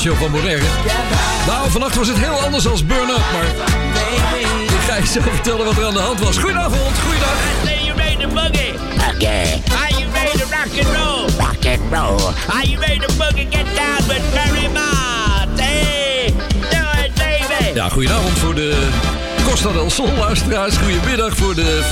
Show van Bonaire. Nou, vannacht was het heel anders als Burn Up, maar... Ik ga je zo vertellen wat er aan de hand was. Goedenavond, goeiedag. Are you ready to boogie? Okay. Are you ready to rock and roll? Rock and roll. Are you ready to boogie? Get down with Barry Mott. Hey, do it, baby. Ja, goedenavond voor de Costa del Sol luisteraars. Goedemiddag voor de,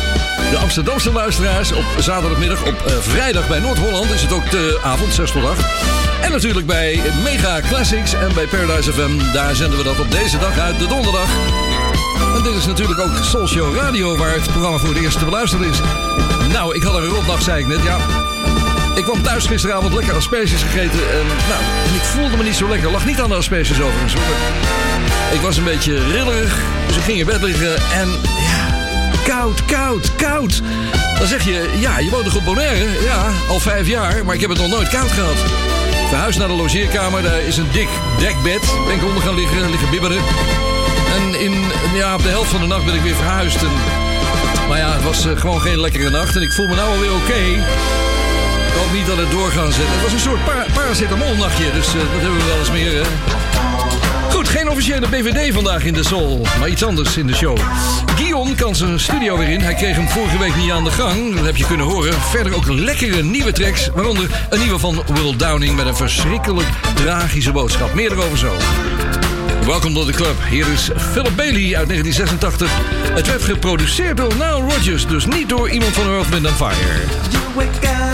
de Amsterdamse luisteraars. Op zaterdagmiddag, op uh, vrijdag bij Noord-Holland is het ook de avond, 6 tot 8. En natuurlijk bij Mega Classics en bij Paradise FM. Daar zenden we dat op deze dag uit, de donderdag. En dit is natuurlijk ook Show Radio, waar het programma voor het eerst te beluisteren is. Nou, ik had een rotnacht, zei ik net. Ja, ik kwam thuis gisteravond lekker asperges gegeten. En, nou, en ik voelde me niet zo lekker. Lag niet aan de asperges overigens. Ik was een beetje rillerig, dus ik ging in bed liggen. En ja, koud, koud, koud. Dan zeg je, ja, je woont toch op Bonaire? Ja, al vijf jaar, maar ik heb het nog nooit koud gehad. Verhuisd naar de logeerkamer, daar is een dik dekbed. Ben ik onder gaan liggen, liggen bibberen. En in, ja, op de helft van de nacht ben ik weer verhuisd. En, maar ja, het was uh, gewoon geen lekkere nacht. En ik voel me nou alweer oké. Okay. Ik hoop niet dat het door gaat zetten. Het was een soort par paracetamolnachtje, dus uh, dat hebben we wel eens meer. Geen officiële BVD vandaag in de Soul, maar iets anders in de show. Guion kan zijn studio weer in. Hij kreeg hem vorige week niet aan de gang. Dat heb je kunnen horen. Verder ook lekkere nieuwe tracks. Waaronder een nieuwe van Will Downing met een verschrikkelijk tragische boodschap. Meer erover zo. Welkom tot de club. Hier is Philip Bailey uit 1986. Het werd geproduceerd door Nile Rodgers, dus niet door iemand van Earth, Wind Fire. You wake up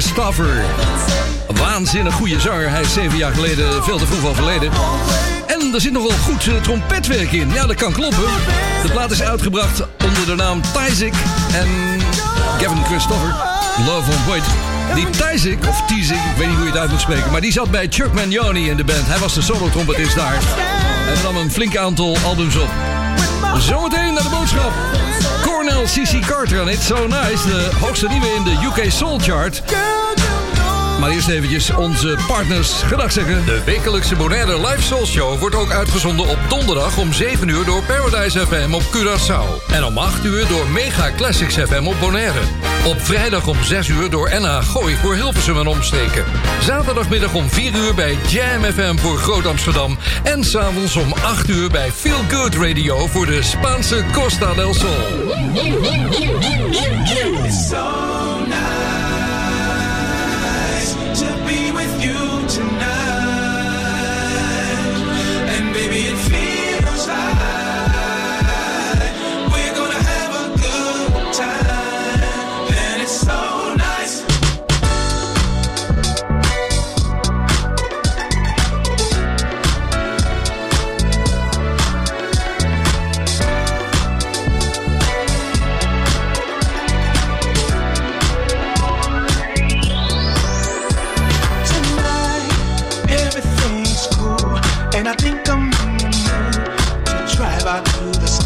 Christopher. Waanzinnig goede zanger. Hij is zeven jaar geleden veel te vroeg overleden. En er zit nogal goed eh, trompetwerk in. Ja, dat kan kloppen. De plaat is uitgebracht onder de naam Tyzik en Gavin Christopher. Love on Wait. Die Tyzik, of Tyzik, ik weet niet hoe je het uit moet spreken... maar die zat bij Chuck Mangione in de band. Hij was de solo-trompetist daar. En nam een flink aantal albums op. Zometeen naar de boodschap. Cornel C.C. Carter en It's So Nice. De hoogste nieuwe in de UK Soul Chart. Maar eerst eventjes onze partners gedag zeggen. De wekelijkse Bonaire Live Soul Show wordt ook uitgezonden op donderdag om 7 uur door Paradise FM op Curaçao. En om 8 uur door Mega Classics FM op Bonaire. Op vrijdag om 6 uur door NH Gooi voor Hilversum en omstreken. Zaterdagmiddag om 4 uur bij Jam FM voor Groot Amsterdam. En s'avonds om 8 uur bij Feel Good Radio voor de Spaanse Costa del Sol.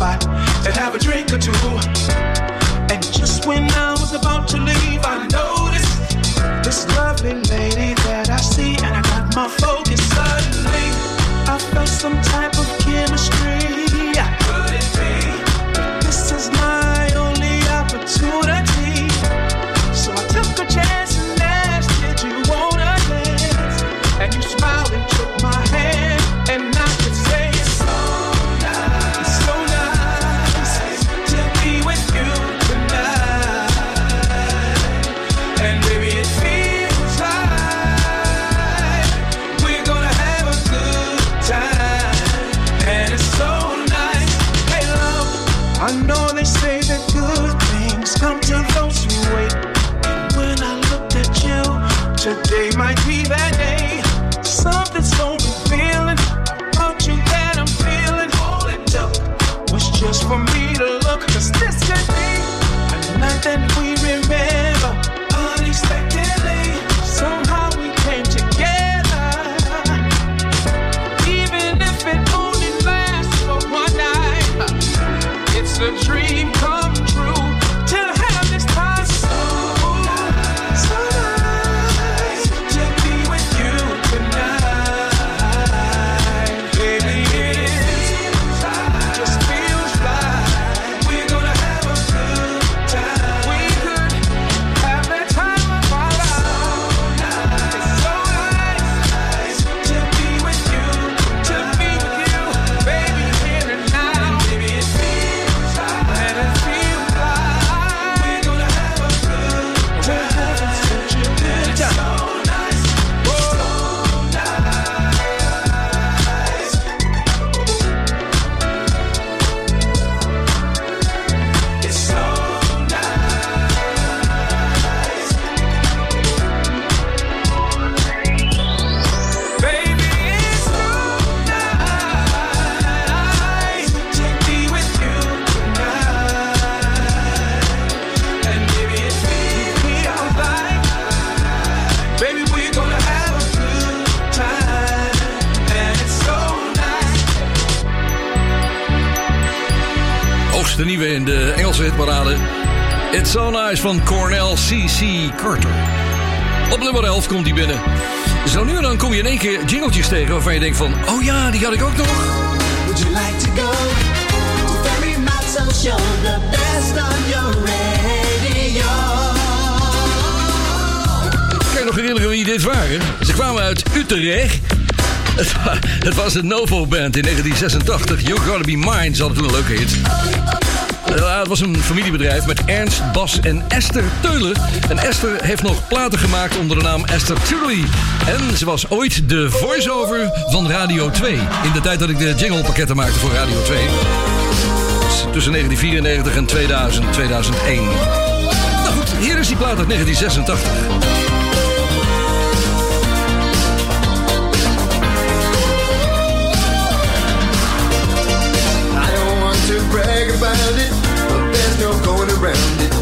Spot and have a drink or two. And just when I was about to leave, I noticed this lovely lady that I see, and I got my focus suddenly. I felt some type of chemistry. Could it be? Today might be that day. Something's so revealing about you that I'm feeling. It took was just for me to look. Cause this could be a night that we remember unexpectedly. Somehow we came together. Even if it only lasts for one night. It's a dream come nieuwe in de Engelse hitparade. It's So Nice van Cornell C.C. Carter. Op nummer 11 komt hij binnen. Zo nu en dan kom je in één keer jingletjes tegen waarvan je denkt van... Oh ja, die had ik ook nog. Would you like to go to Ferry Matzo Show? The best on your radio. Kan je nog herinneren wie dit waren? Ze kwamen uit Utrecht. Het wa- Het was de Novo Band in 1986. You Gotta Be Mine. Ze hadden toen een leuke hit. Het was een familiebedrijf met Ernst, Bas en Esther Teulen. En Esther heeft nog platen gemaakt onder de naam Esther Tully. En ze was ooit de voice-over van Radio 2. In de tijd dat ik de jinglepakketten maakte voor Radio 2. Dus tussen 1994 en 2000, 2001. Nou goed, hier is die plaat uit 1986. Going around it.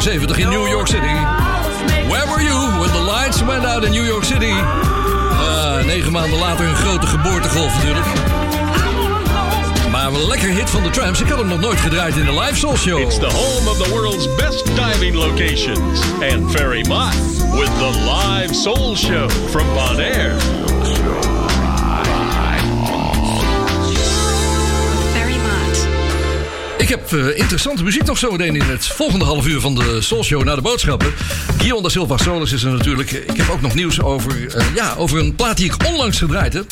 Jaren 70 in New York City. Where were you when the lights went out in New York City? Ah, negen maanden later een grote geboortegolf natuurlijk. Maar een lekker hit van de Tramps. Ik had hem nog nooit gedraaid in de live soul show. It's the home of the world's best diving locations. And Ferry Mott with the live soul show from Bonaire. Heb eh, interessante muziek nog zo meteen in het volgende half uur van de Soul Show naar de boodschappen. Guion da Silva Solis is er natuurlijk. Ik heb ook nog nieuws over, eh, ja, over een plaat die ik onlangs gedraaid heb.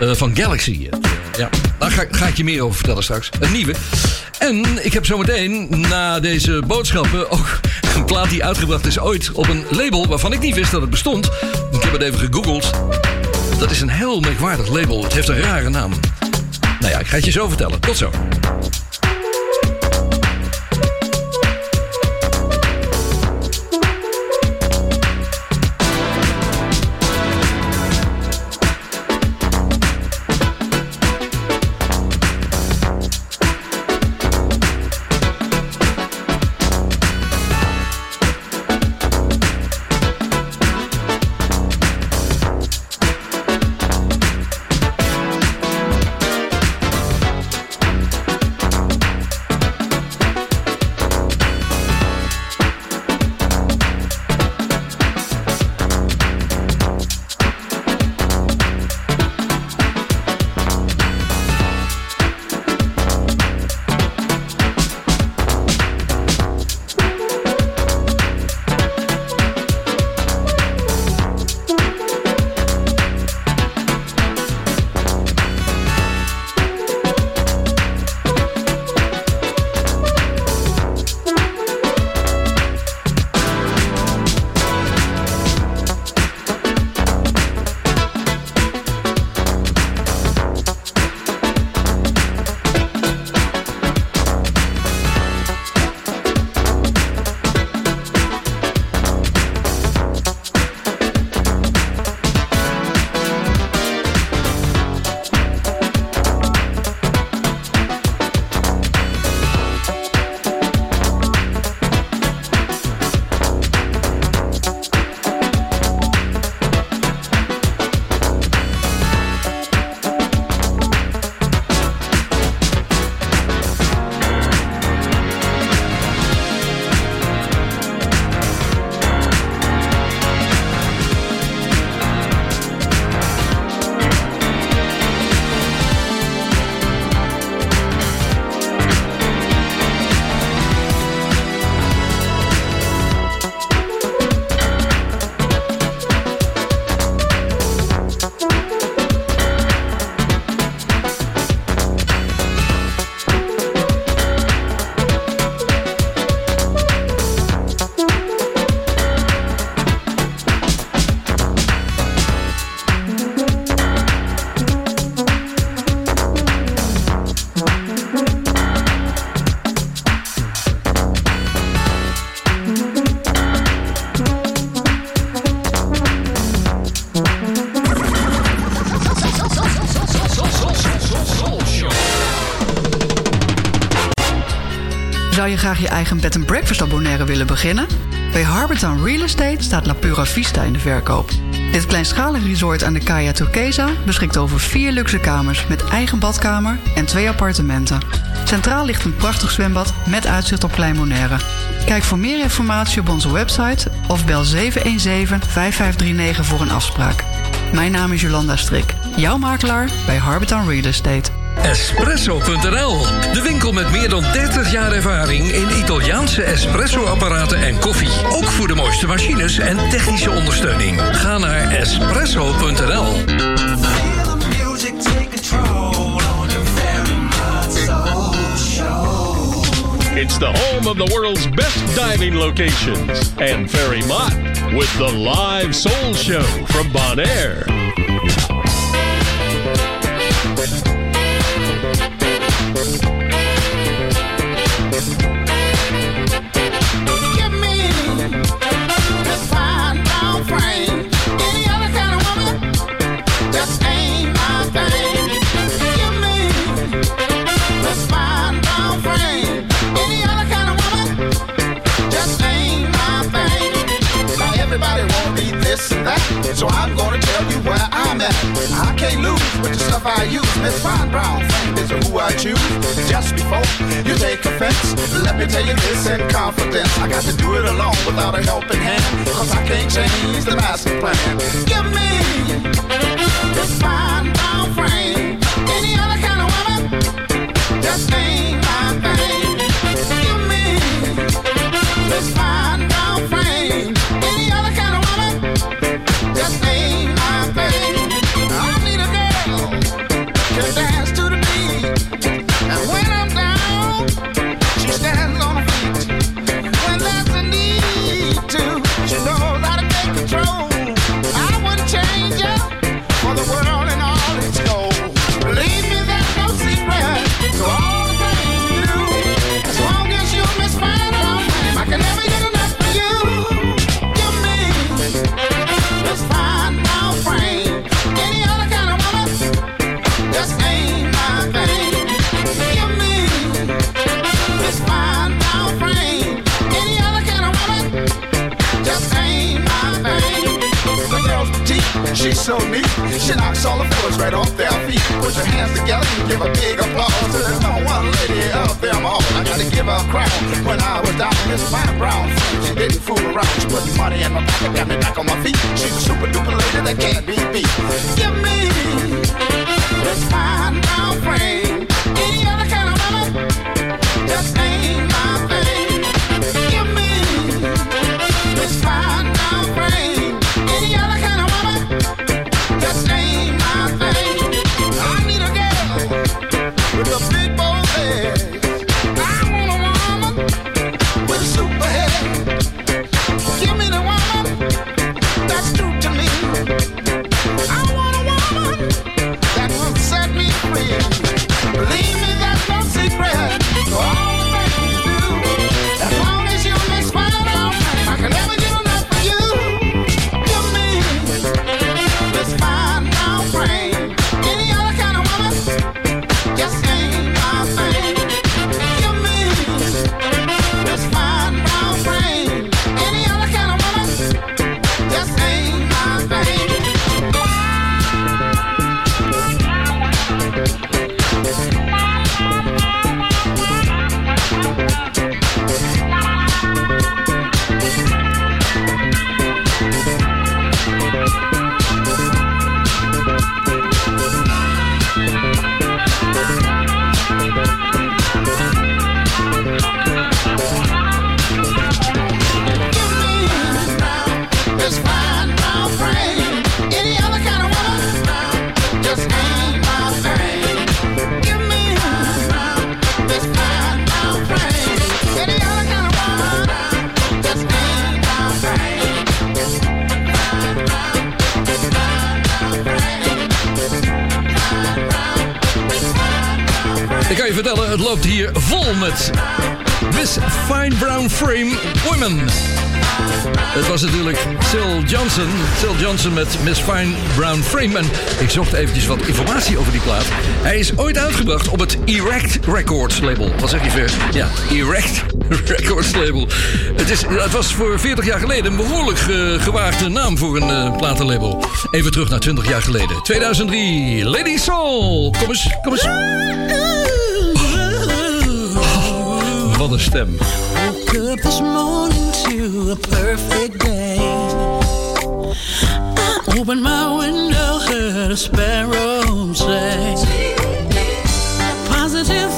eh, van Galaxy. Ja, daar ga, ga ik je meer over vertellen straks. Een nieuwe. En ik heb zometeen na deze boodschappen ook een plaat die uitgebracht is ooit op een label waarvan ik niet wist dat het bestond. Ik heb het even gegoogeld. Dat is een heel merkwaardig label. Het heeft een rare naam. Nou ja, ik ga het je zo vertellen. Tot zo. Graag je eigen bed and breakfast Bonaire willen beginnen? Bij Harbortown Real Estate staat La Pura Vista in de verkoop. Dit kleinschalige resort aan de Kaya Turquesa beschikt over vier luxe kamers met eigen badkamer en twee appartementen. Centraal ligt een prachtig zwembad met uitzicht op Klein Bonaire. Kijk voor meer informatie op onze website of bel 717-5539 voor een afspraak. Mijn naam is Jolanda Strik, jouw makelaar bij Harbortown Real Estate. Espresso.nl, de winkel met meer dan 30 jaar ervaring in Italiaanse espresso-apparaten en koffie. Ook voor de mooiste machines en technische ondersteuning. Ga naar espresso.nl. It's the home of the world's best diving locations. And Ferry Mott with the live soul show from Bonaire. head, so I'm gonna tell you where I'm at. I can't lose with the stuff I use. Miss Fine Brown Frank is who I choose. Just before you take offense, let me tell you this in confidence. I got to do it alone without a helping hand, cause I can't change the master plan. Give me this Fine Brown frame. any other kind of woman, just ain't. She's so. She knocks all the fellas right off their feet. Put your hands together and give a big applause. There's no one lady of them all. I gotta give her a crown. When I was down in this fine brown she didn't fool around. She put money in my pocket, got me back on my feet. She's a super duper lady that can't be beat. Give me this fine brown frame. Any other kind of woman just natuurlijk Sil Johnson. Sil Johnson met Miss Fine Brown Frame. En ik zocht eventjes wat informatie over die plaat. Hij is ooit uitgebracht op het Erect Records label. Wat zeg je ver? Ja, Erect Records label. Het, is, het was voor 40 jaar geleden een behoorlijk eh, gewaagde naam voor een eh, platenlabel. Even terug naar 20 jaar geleden. 2003, Lady Soul. Kom eens, kom eens. Oh, wat een stem. Up this morning to a perfect day. I opened my window, heard a sparrow say. Positive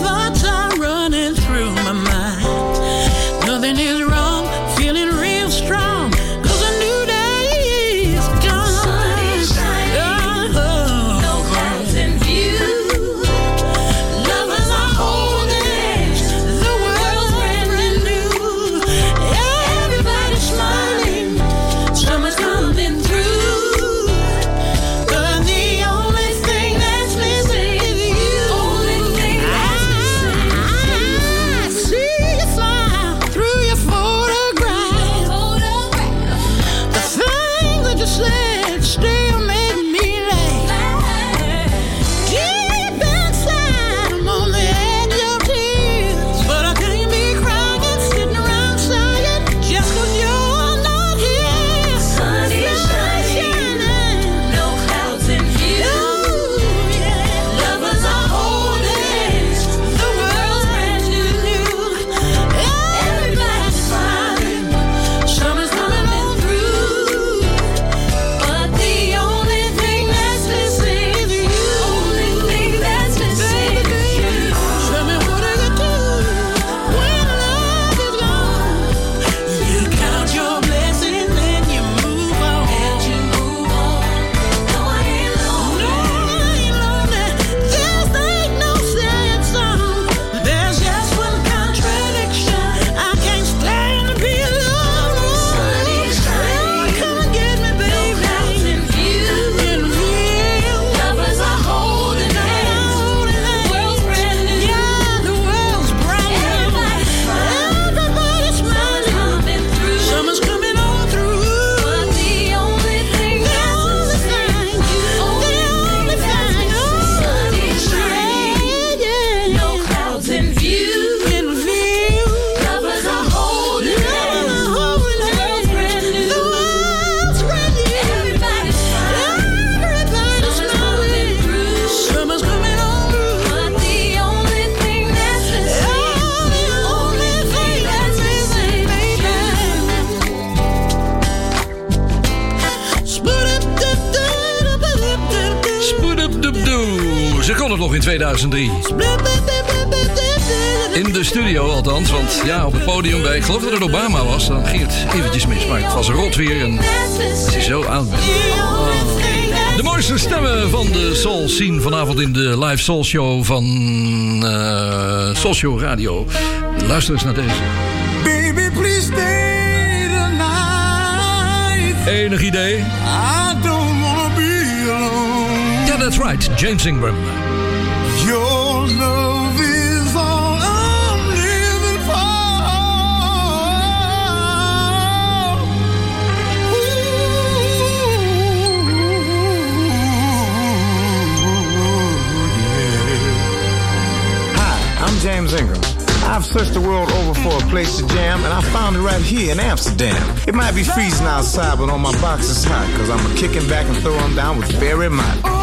in 2003. In de studio althans, want ja, op het podium bij, ik geloof dat het Obama was, dan ging het eventjes mis. Maar het was rot weer en als je zo aan bent. De mooiste stemmen van de Soul scene vanavond in de live Soul Show van eh Soul Show Radio. Luister eens naar deze. Baby, please stay the night. Enig idee? I don't wanna be alone. Ja, that's right. James Ingram. Amsterdam. It might be freezing outside, but on my box it's hot, cause I'm a kicking back and throwing down with Barry Mott.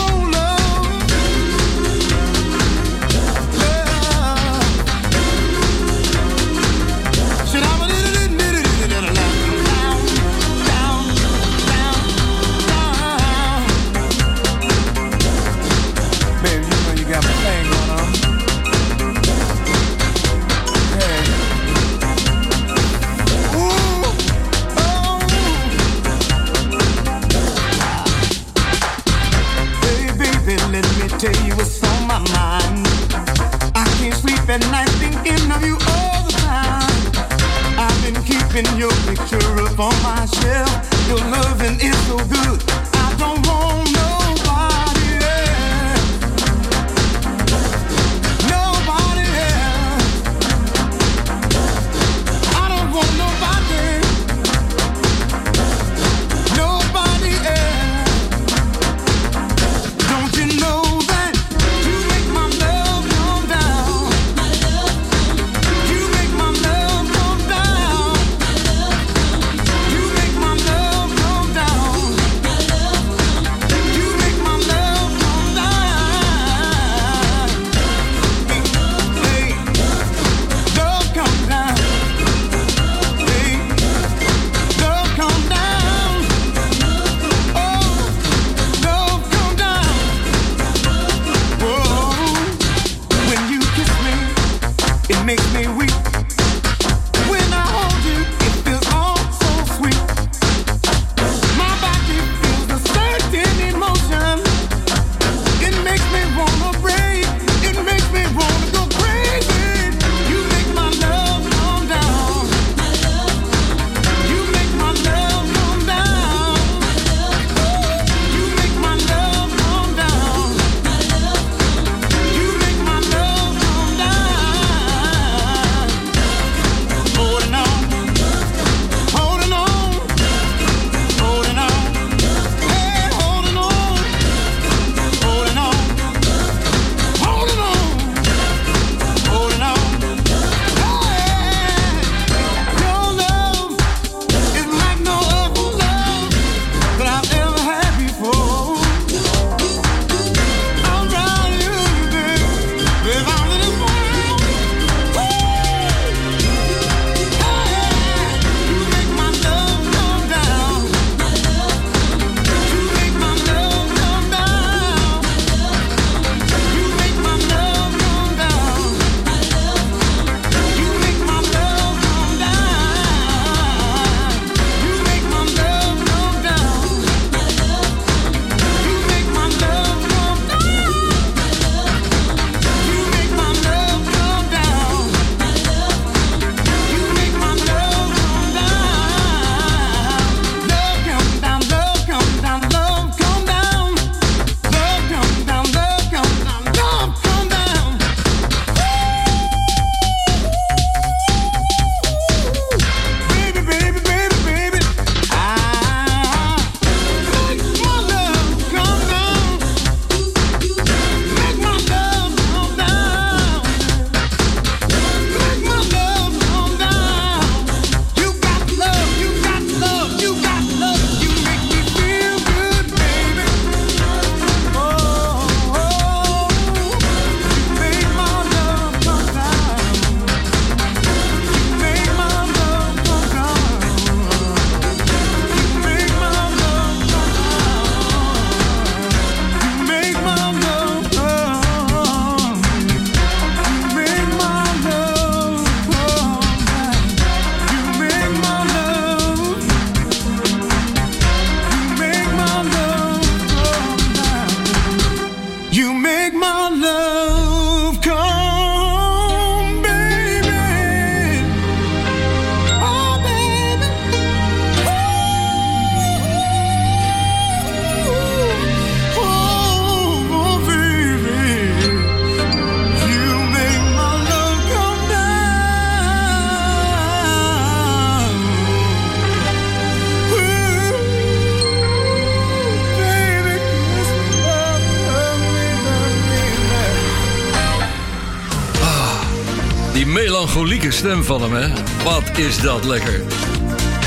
Stem van hem, hè? Wat is dat lekker.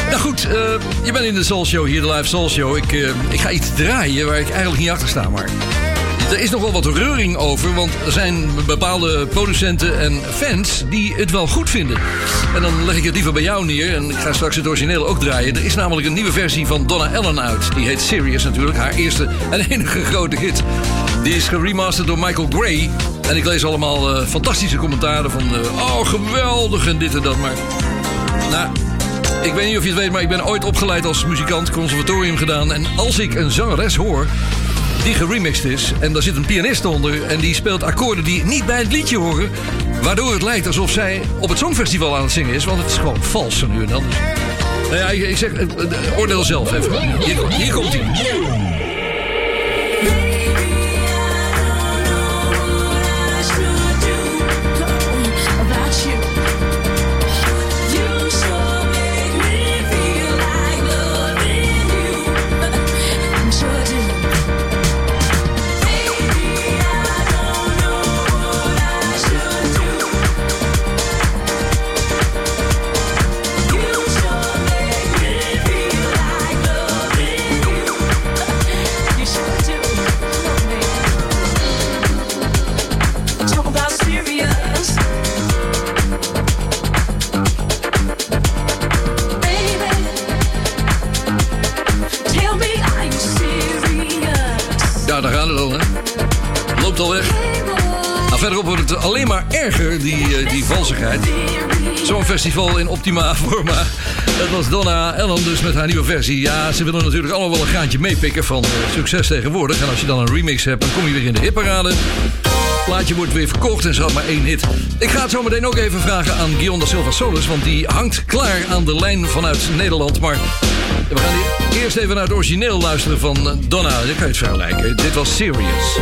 Nou goed, eh, je bent in de Soul Show, hier de Live Soul Show. Ik, eh, ik ga iets draaien waar ik eigenlijk niet achter sta, maar... Er is nog wel wat reuring over, want er zijn bepaalde producenten en fans die het wel goed vinden. En dan leg ik het liever bij jou neer en ik ga straks het origineel ook draaien. Er is namelijk een nieuwe versie van Donna Ellen uit. Die heet Serious natuurlijk, haar eerste en enige grote hit. Die is geremasterd door Michael Gray. En ik lees allemaal eh, fantastische commentaren van... eh, oh, geweldig en dit en dat, maar... Nou, ik weet niet of je het weet, maar ik ben ooit opgeleid als muzikant, conservatorium gedaan. En als ik een zangeres hoor die geremixed is en daar zit een pianist onder en die speelt akkoorden die niet bij het liedje horen, waardoor het lijkt alsof zij op het Songfestival aan het zingen is, want het is gewoon vals nu en dan. Nou ja, ik, zeg, eh, oordeel zelf even. Hier, hier komt hij. Festival in optima forma. Dat was Donna Ellen dus met haar nieuwe versie. Ja, ze willen natuurlijk allemaal wel een graantje meepikken van eh, succes tegenwoordig. En als je dan een remix hebt, dan kom je weer in de hitparade. Plaatje wordt weer verkocht en ze had maar één hit. Ik ga het zo meteen ook even vragen aan Guillaume da Silva Solis... want die hangt klaar aan de lijn vanuit Nederland. Maar we gaan eerst even naar het origineel luisteren van Donna. Dan kan je het vergelijken. Dit was Serious.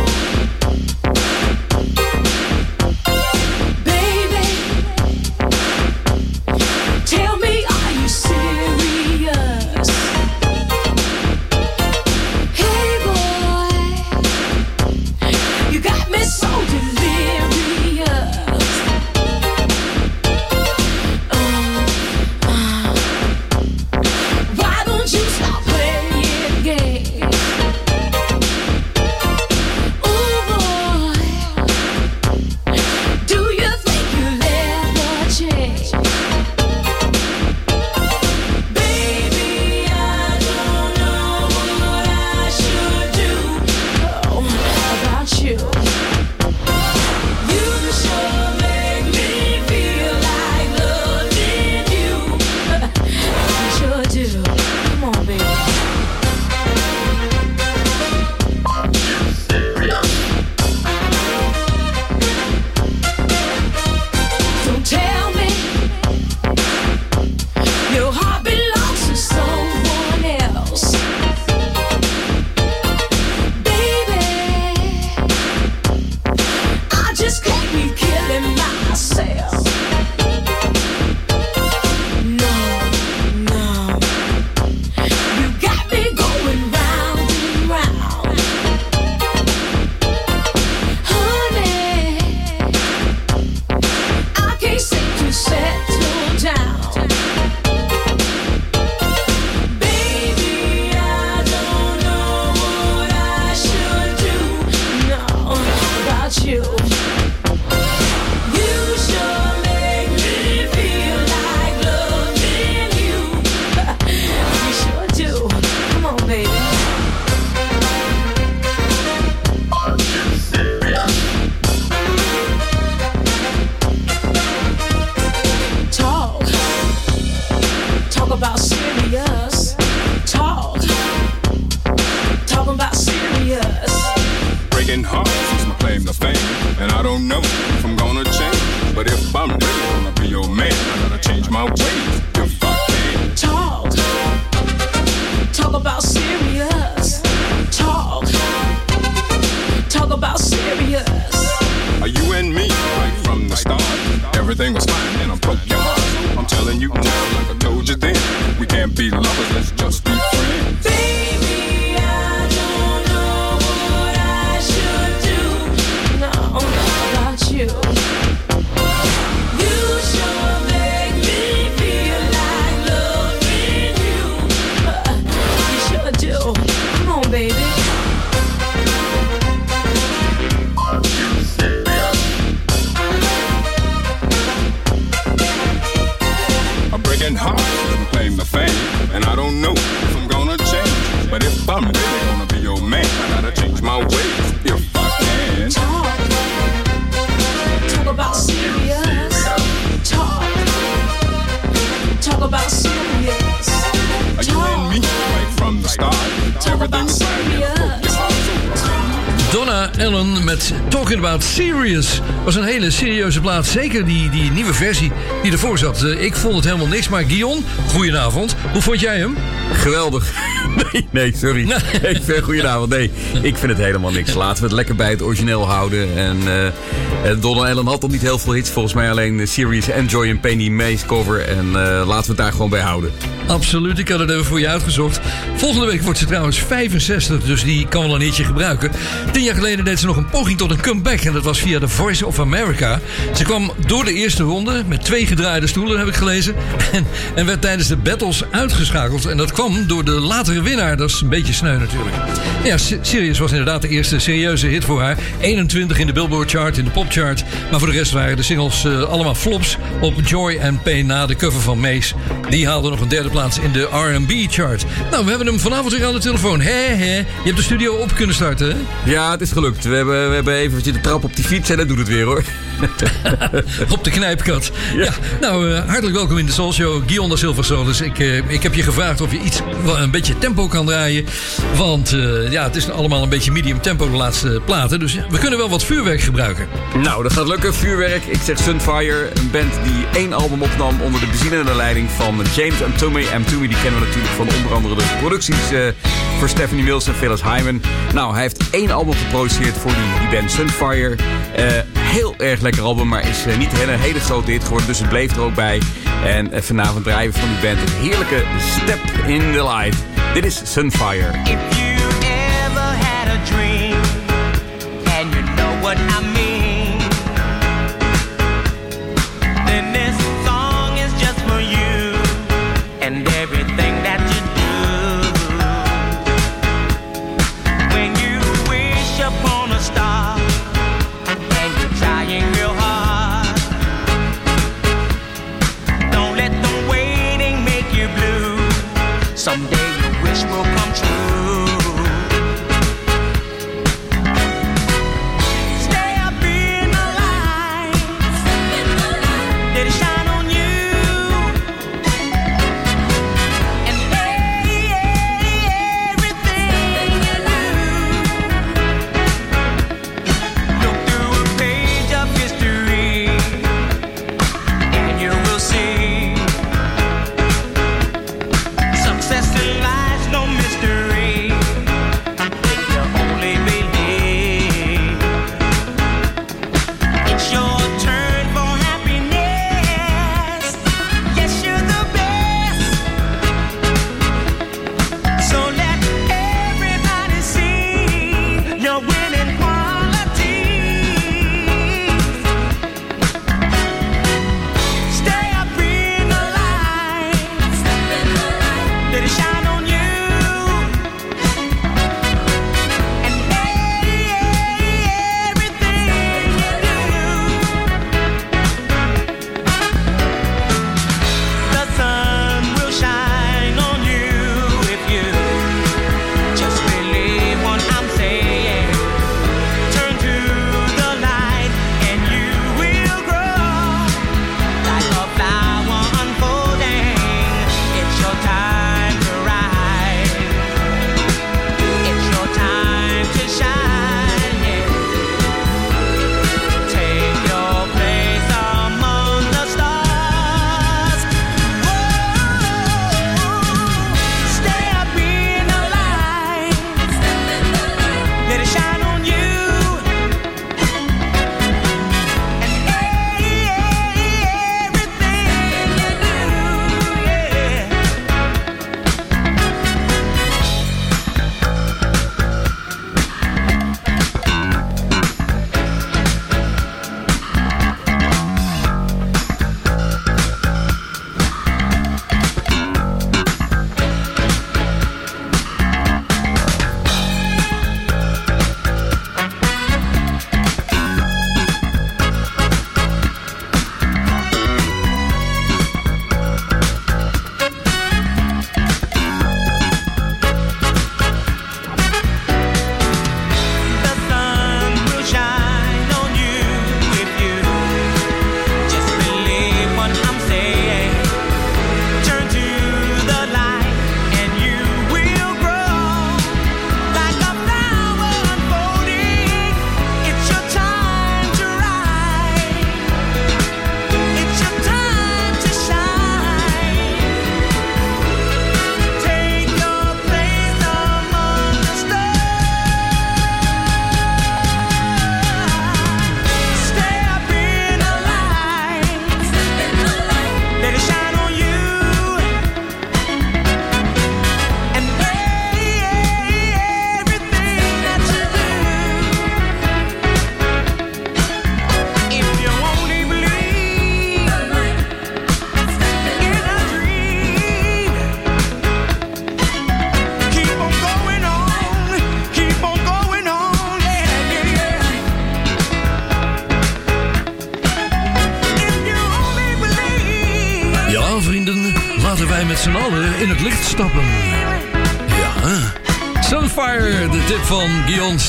Met Talking About Serious. Was een hele serieuze plaat. Zeker die, die nieuwe versie die ervoor zat. Eh, ik vond het helemaal niks. Maar Guion, goedenavond. Hoe vond jij hem? Geweldig. Nee, nee, sorry. Ik vind goedenavond. Nee, ik vind het helemaal niks. Laten we het lekker bij het origineel houden. En eh, Donna Allen had nog niet heel veel hits. Volgens mij alleen de series Enjoy en Penny Mace cover. En eh, laten we het daar gewoon bij houden. Absoluut, ik had het even voor je uitgezocht. Volgende week wordt ze trouwens 65, dus die kan wel een hitje gebruiken. Tien jaar geleden deed ze nog een poging tot een comeback. En dat was via The Voice of America. Ze kwam door de eerste ronde met twee gedraaide stoelen, heb ik gelezen. En, en werd tijdens de battles uitgeschakeld. En dat kwam door de latere winnaar. Dat is een beetje sneu natuurlijk. Ja, Sirius was inderdaad de eerste serieuze hit voor haar. 21 in de Billboard chart, in de popchart. Maar voor de rest waren de singles eh, allemaal flops op Joy and Pain na de cover van Mace. Die haalde nog een derde plaats in de R&B chart. Nou, we hebben hem vanavond weer aan de telefoon. Hé, hé. Je hebt de studio op kunnen starten, hè? Ja, het is gelukt. We hebben, we hebben even zitten trappen op die fiets en dat doet het weer hoor. op de knijpkat. Ja. nou, eh, hartelijk welkom in de Soul Show. Guion da Silva Solis. Ik, eh, ik heb je gevraagd of je iets, een beetje tempo kan draaien. Want eh, ja, het is allemaal een beetje medium tempo de laatste platen. Dus we kunnen wel wat vuurwerk gebruiken. Nou, dat gaat lukken. Vuurwerk. Ik zeg Sunfire. Een band die één album opnam onder de bezielende leiding van James M. Toomey. M. Toomey, die kennen we natuurlijk van onder andere de producties eh, voor Stephanie Mills en Phyllis Hyman. Nou, hij heeft één album geproduceerd voor die, band Sunfire. Eh, heel erg lekker album, maar is eh, niet een hele, grote hit geworden. Dus het bleef er ook bij. En vanavond draaien we van die band een heerlijke Step in the Light. Dit is Sunfire.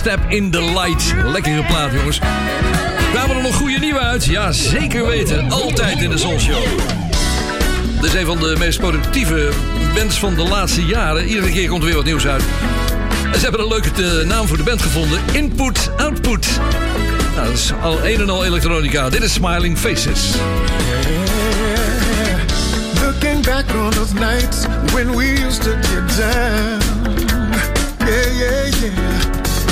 Step in the Light. Lekkere plaat, jongens. Kwamen er nog goede nieuwe uit? Ja, zeker weten. Altijd in de Soul Show. Dit is een van de meest productieve bands van de laatste jaren. Iedere keer komt er weer wat nieuws uit. Ze hebben een leuke eh, naam voor de band gevonden. Input, Output. Nou, dat is al een en al elektronica. Dit is Smiling Faces. Looking back on those nights when we used to get down. Yeah, yeah, yeah.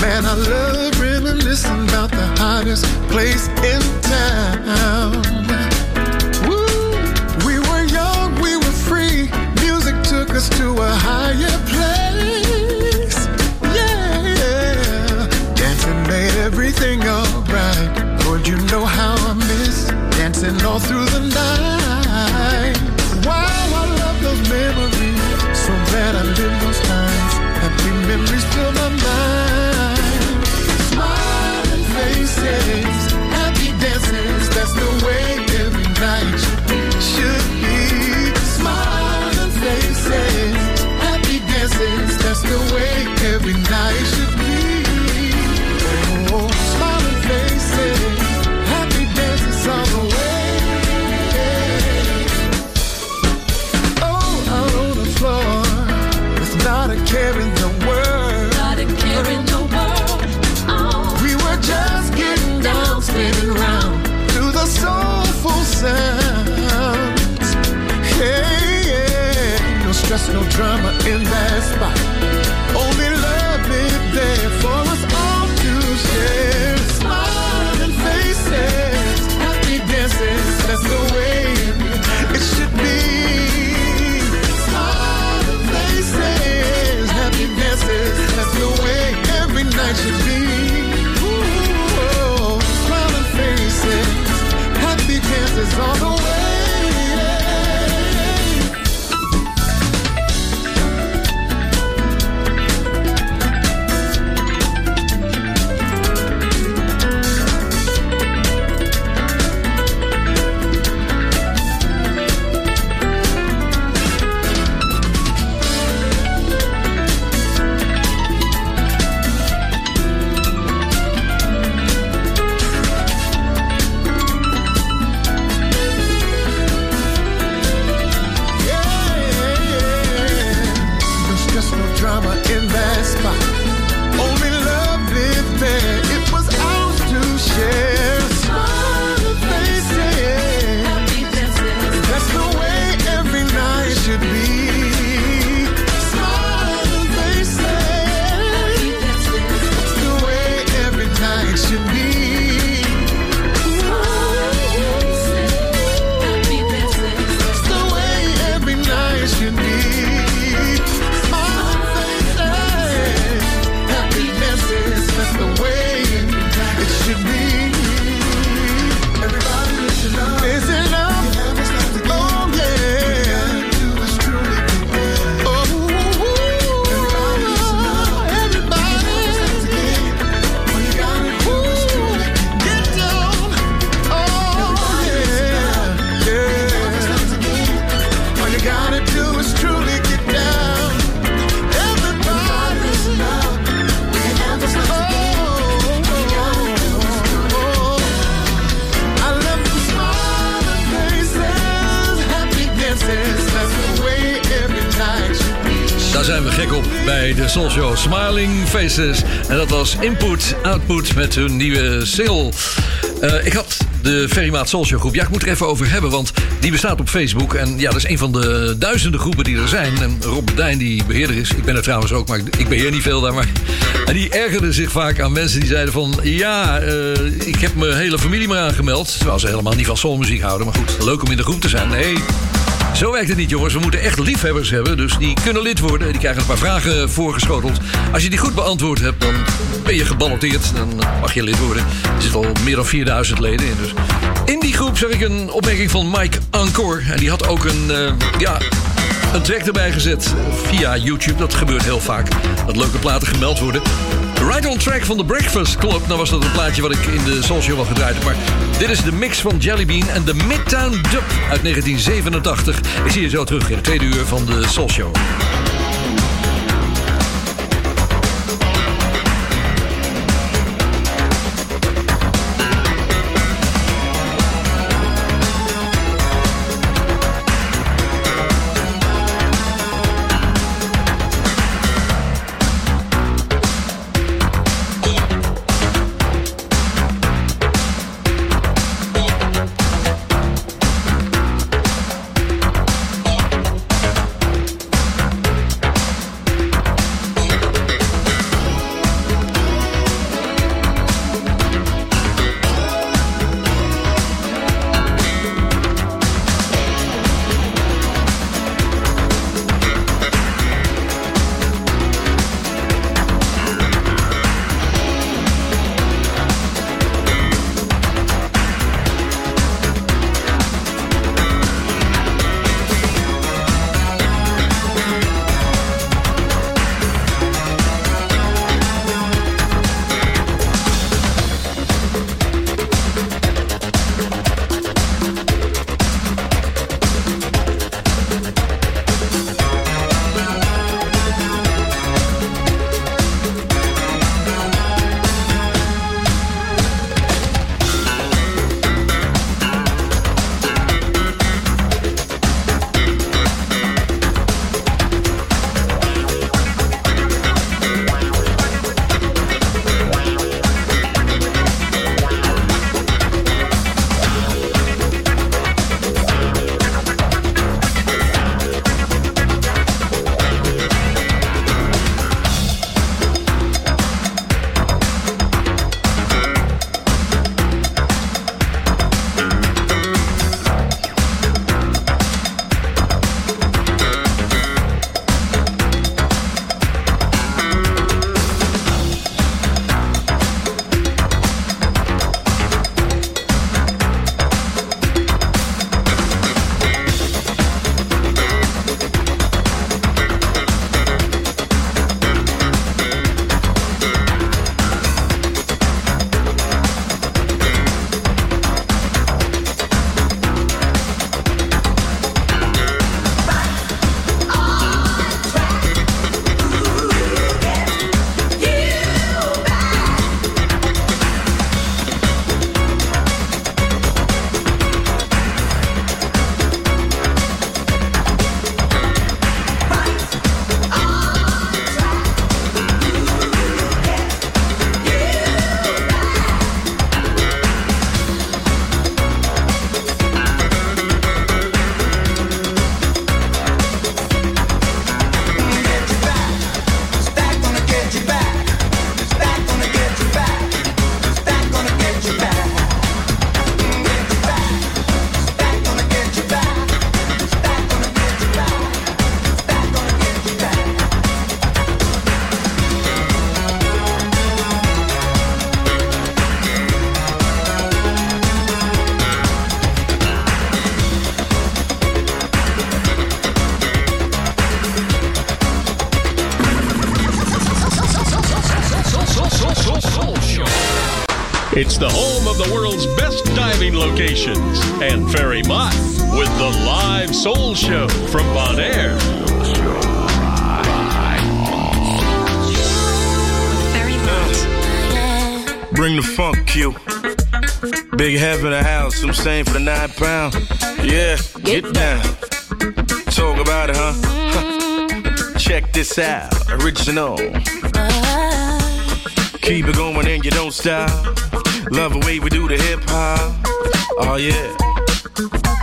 Man, I love reminiscing about the hottest place in town. Woo! We were young, we were free. Music took us to a higher place. Yeah. Dancing made everything alright. Lord, you know how I miss dancing all through the night. Wow, I love those memories. So glad I lived those times. Happy memories fill my Soul Smiling Faces. En dat was Input, Output met hun nieuwe single. Eh, ik had de Ferrymaat Show groep. Ja, ik moet er even over hebben, want die bestaat op Facebook. En ja, dat is een van de duizenden groepen die er zijn. En Rob Dijn, die beheerder is. Ik ben er trouwens ook, maar ik beheer niet veel daar. Maar, en die ergerde zich vaak aan mensen die zeiden van... Ja, eh, ik heb mijn hele familie maar aangemeld. Terwijl ze helemaal niet van soulmuziek houden. Maar goed, leuk om in de groep te zijn. Nee, zo werkt het niet, jongens. We moeten echt liefhebbers hebben. Dus die kunnen lid worden. Die krijgen een paar vragen voorgeschoteld. Als je die goed beantwoord hebt, dan ben je geballoteerd. Dan mag je lid worden. Er zitten al meer dan 4000 leden in. Dus. In die groep zag ik een opmerking van Mike Ancor. En die had ook een, eh, ja, een track erbij gezet via YouTube. Dat gebeurt heel vaak. Dat leuke platen gemeld worden. Right on Track van The Breakfast Club. Nou was dat een plaatje wat ik in de Show al gedraaid heb. Maar dit is de mix van Jelly Bean en de Midtown Dub uit 1987. Ik zie je zo terug in het tweede uur van de Soul Show. It's the home of the world's best diving locations. And Ferry Mott with the live soul show from Bonaire. Very Bring the funk, Q. Big half of the house, I'm saying for the nine pound. Yeah, get down. Talk about it, huh? Huh. Check this out, original. Uh. Keep it going and you don't stop. Love the way we do the hip hop. Oh yeah,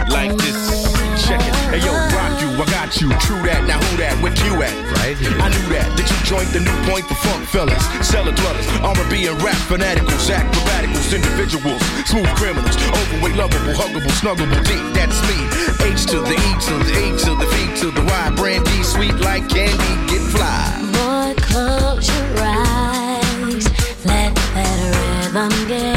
like this. Check it. Hey yo, rock you, I got you. True that. Now who that? Where you at? Right here. I knew that. Did you join the new point for funk fellas? Cellar dwellers, R&B and rap fanaticals, acrobaticals, individuals, smooth criminals, overweight, lovable, huggable, snuggable, deep. That's me. H to the E to the A to the V to the Y. Brandy, sweet like candy, get fly. Boy, close your eyes. Let that rhythm get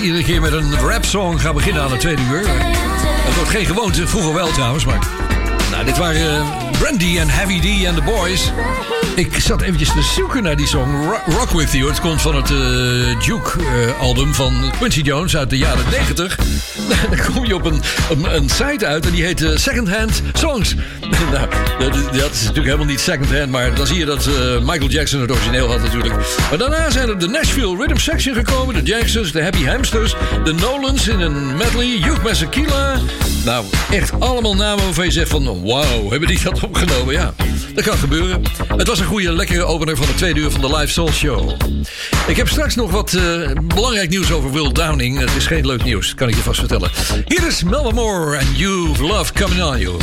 iedere keer met een rap-song ga beginnen aan het tweede uur. Dat wordt geen gewoonte, vroeger wel trouwens, maar... Nou, dit waren eh, Brandy en Heavy D en The Boys. Ik zat eventjes te zoeken naar die song Ro- Rock With You. Het komt van het eh, Duke-album van Quincy Jones uit de jaren 90. Dan kom je op een, een, een site uit en die heet eh, Second Hand Songs. nou, dat, dat is natuurlijk helemaal niet second hand, maar dan zie je dat eh, Michael Jackson het origineel had natuurlijk. Maar daarna zijn er de Nashville Rhythm Section gekomen, de Jacksons, de Happy Hamsters, de Nolans in een medley, Hugh Masekela. Nou, echt allemaal namen waarvan je zegt van wauw, hebben die dat opgenomen? Ja, dat kan gebeuren. Het was een goede, lekkere opener van de tweede uur van de Live Soul Show. Ik heb straks nog wat eh, belangrijk nieuws over Will Downing. Het is geen leuk nieuws, kan ik je vast vertellen. Hier is Melba Moore and You've Love Coming On You.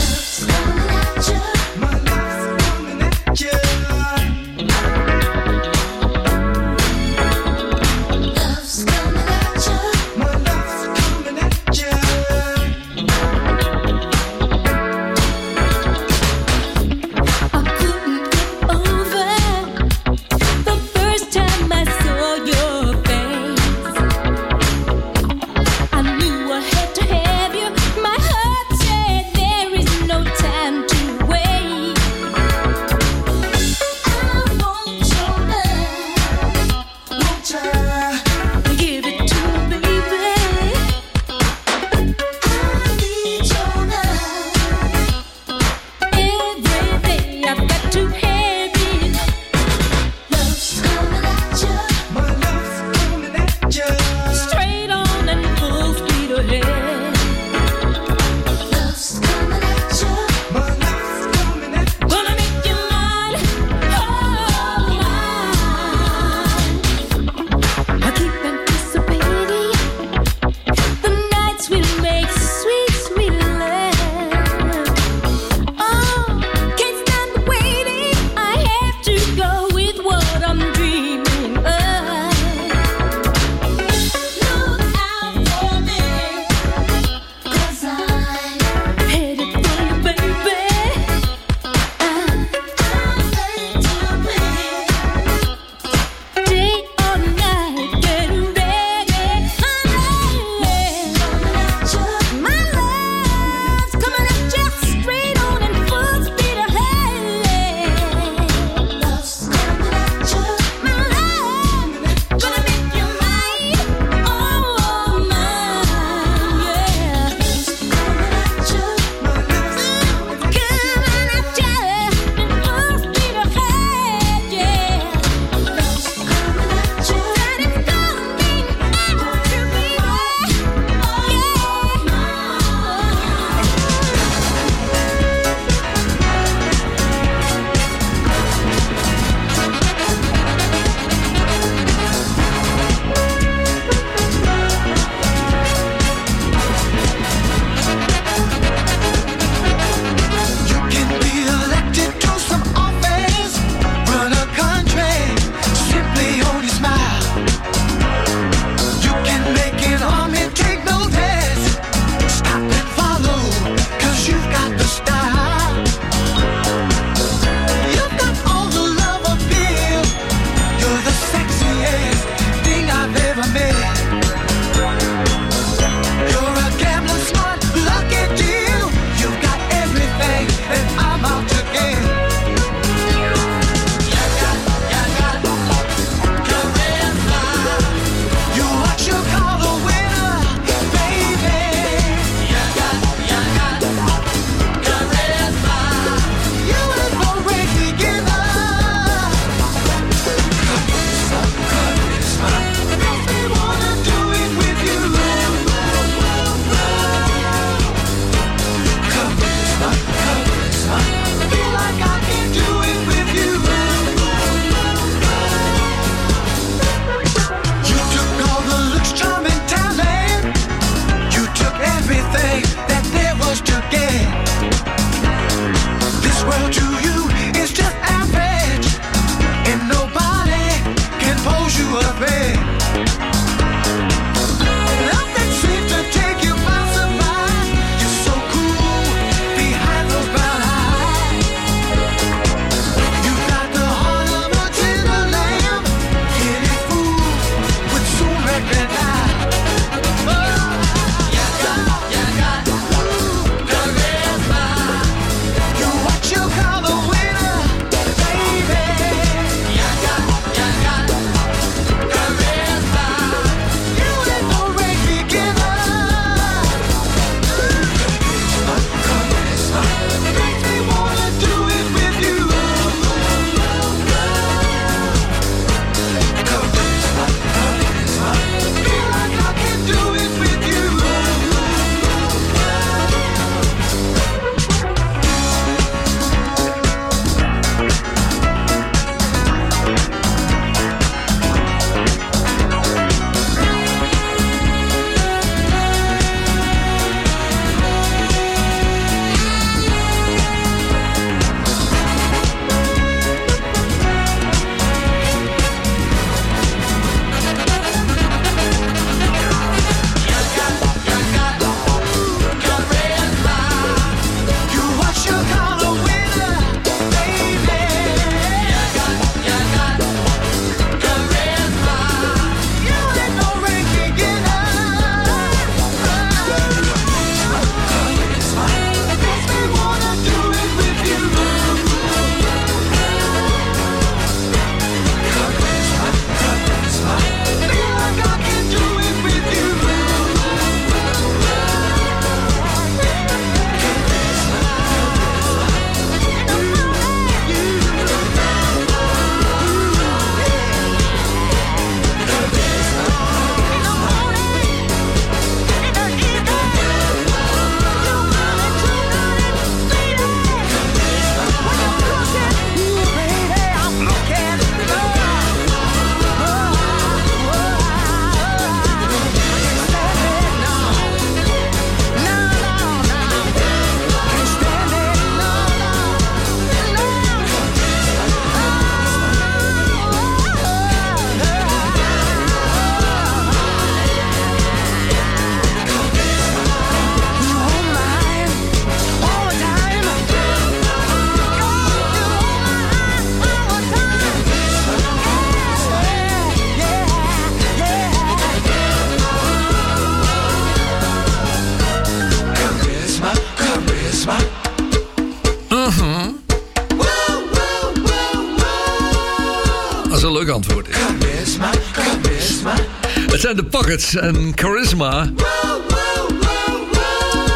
En Charisma.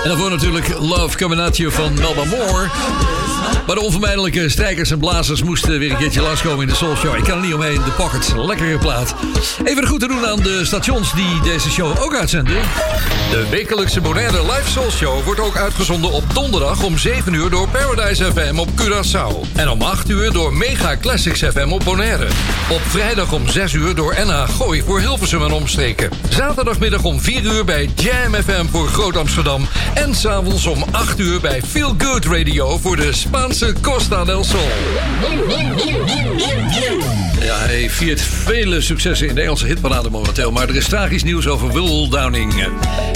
En daarvoor natuurlijk Love Coming At You van Melba Moore. Maar de onvermijdelijke strijkers en blazers moesten weer een keertje langskomen in de Soul Show. Ik kan er niet omheen, de Pockets, lekkere plaat. Even de goed te doen aan de stations die deze show ook uitzenden. De wekelijkse Bonaire Live Soul Show wordt ook uitgezonden op donderdag om 7 uur door Paradise FM op Curaçao. En om 8 uur door Mega Classics FM op Bonaire. Op vrijdag om 6 uur door NH Gooi voor Hilversum en omstreken. Zaterdagmiddag om 4 uur bij Jam FM voor Groot Amsterdam. En s'avonds om 8 uur bij Feel Good Radio voor de Spaanse Costa del Sol. Ja, hij viert vele successen in de Engelse hitparade momenteel. Maar er is tragisch nieuws over Will Downing.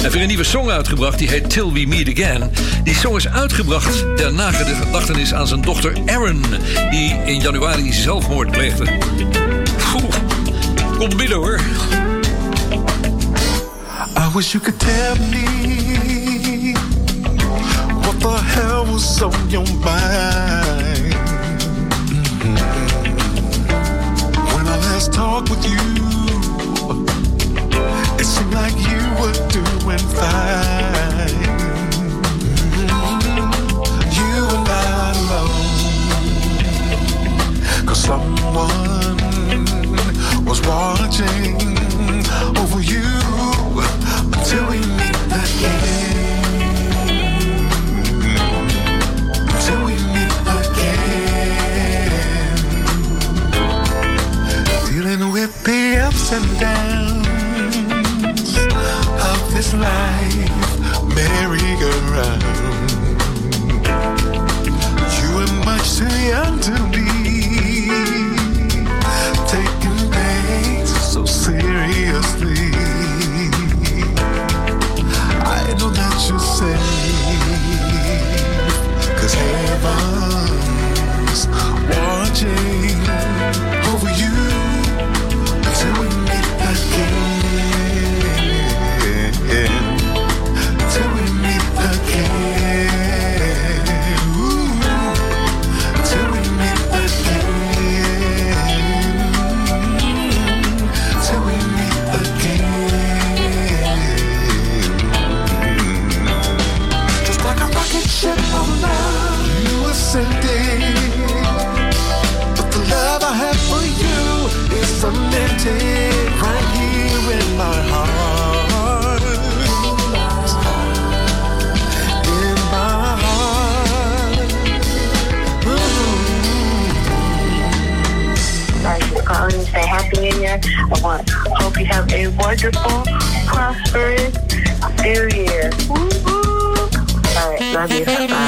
Heeft weer een nieuwe song uitgebracht, die heet Till We Meet Again. Die song is uitgebracht ter nagedachtenis aan zijn dochter Aaron... die in januari zelfmoord pleegde. Poeh, komt binnen hoor. I wish you could tell me what the hell was on your mind when I last talked with you. It seemed like you were doing fine. You were not alone, 'cause someone was watching over you until we meet again. Dealing with the ups and downs this life merry-go-round. You were much too young to be taking things so seriously. I know that you're safe, cause heaven's watching over you Year. I want, hope you have a wonderful, prosperous new year. Woo woo. All right, love you. Bye.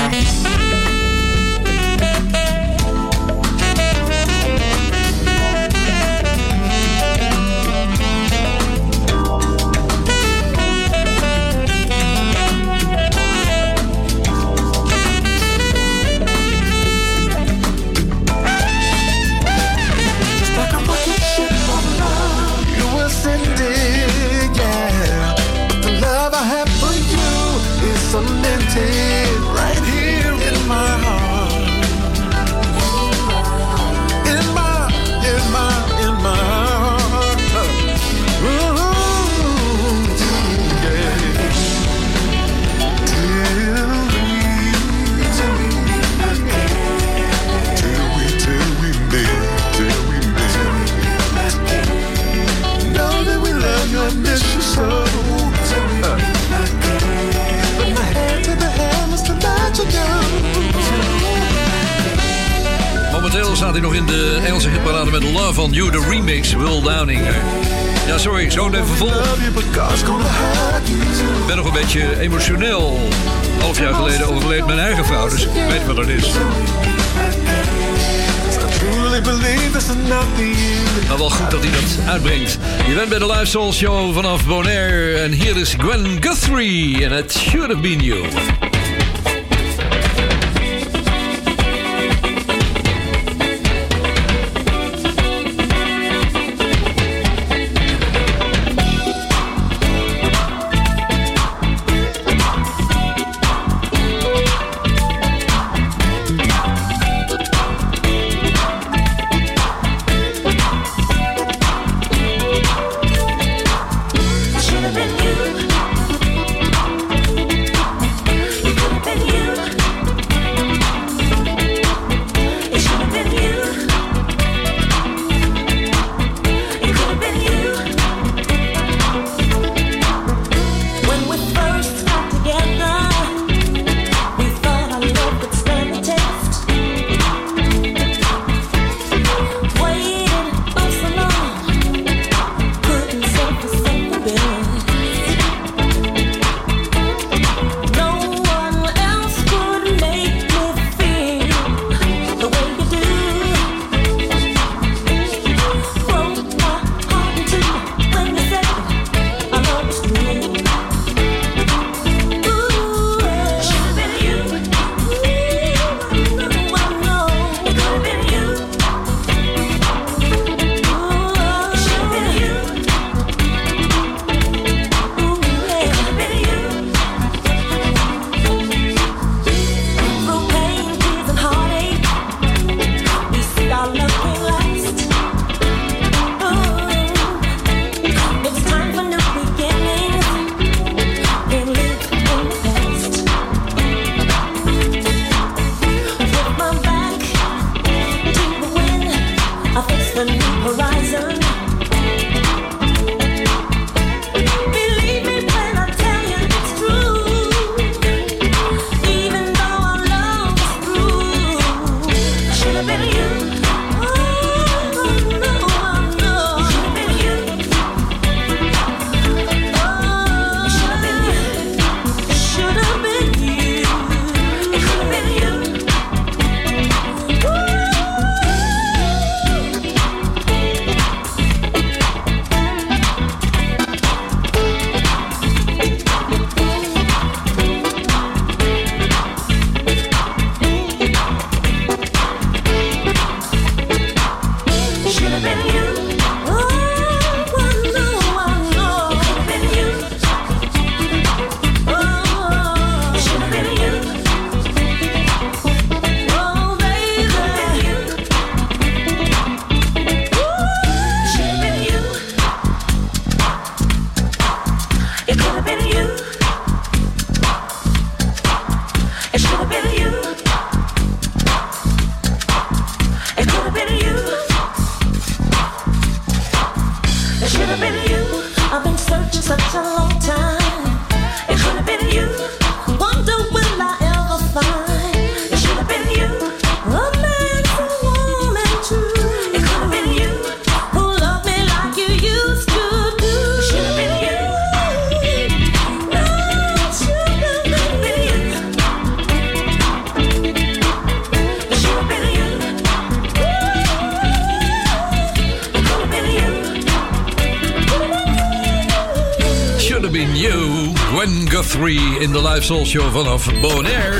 Show vanaf Bonaire.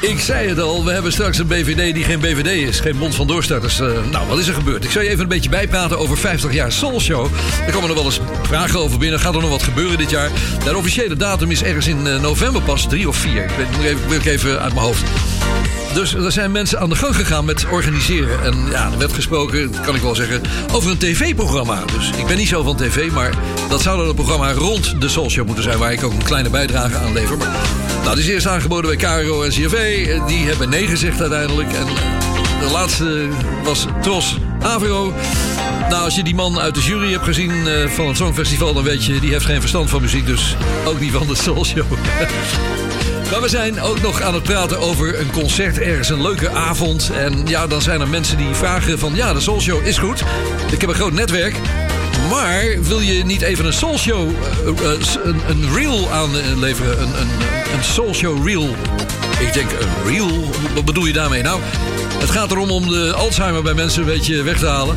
Ik zei het al, we hebben straks een BVD die geen BVD is. Geen bond van doorstarters. Eh, nou, wat is er gebeurd? Ik zal je even een beetje bijpraten over 50 jaar Soul Show. Er komen nog wel eens vragen over binnen. Gaat er nog wat gebeuren dit jaar? De officiële datum is ergens in eh, november pas, 3 of 4. Ik weet moet ik even uit mijn hoofd. Dus er zijn mensen aan de gang gegaan met organiseren. En ja, er werd gesproken, kan ik wel zeggen, over een tv-programma. Dus ik ben niet zo van tv, maar dat zou dan een programma rond de Soul Show moeten zijn... waar ik ook een kleine bijdrage aan lever. Maar, nou, die is eerst aangeboden bij KRO en CRV. Die hebben nee gezegd uiteindelijk. En de laatste was Tros Avro. Nou, als je die man uit de jury hebt gezien eh, van het Songfestival... dan weet je, die heeft geen verstand van muziek. Dus ook niet van de Soul Show. We zijn ook nog aan het praten over een concert ergens, een leuke avond. En ja, dan zijn er mensen die vragen van... ja, de Soul Show is goed. Ik heb een groot netwerk. Maar wil je niet even een Soul Show, eh, eh, een, een reel aanleveren? Een, een, een Show reel. Ik denk, een reel? Wat bedoel je daarmee? Nou, het gaat erom om de Alzheimer bij mensen een beetje weg te halen.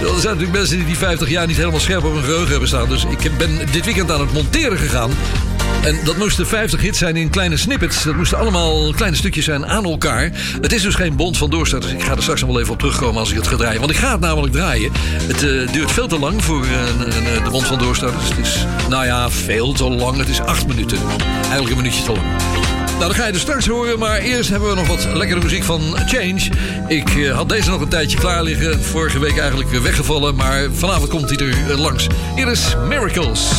Er zijn natuurlijk mensen die die 50 jaar niet helemaal scherp op hun geheugen hebben staan. Dus ik ben dit weekend aan het monteren gegaan. En dat moesten 50 hits zijn in kleine snippets. Dat moesten allemaal kleine stukjes zijn aan elkaar. Het is dus geen bond van doorstarters. Ik ga er straks nog wel even op terugkomen als ik het ga draaien. Want ik ga het namelijk draaien. Het eh, duurt veel te lang voor een- de bond van doorstarters. Het is, nou ja, veel te lang. Het is acht minuten. Eigenlijk een minuutje te lang. Nou, dat ga je dus straks horen. Maar eerst hebben we nog wat lekkere muziek van Change. Ik had deze nog een tijdje klaar liggen. Vorige week eigenlijk weggevallen. Maar vanavond komt hij er langs. Hier is Miracles.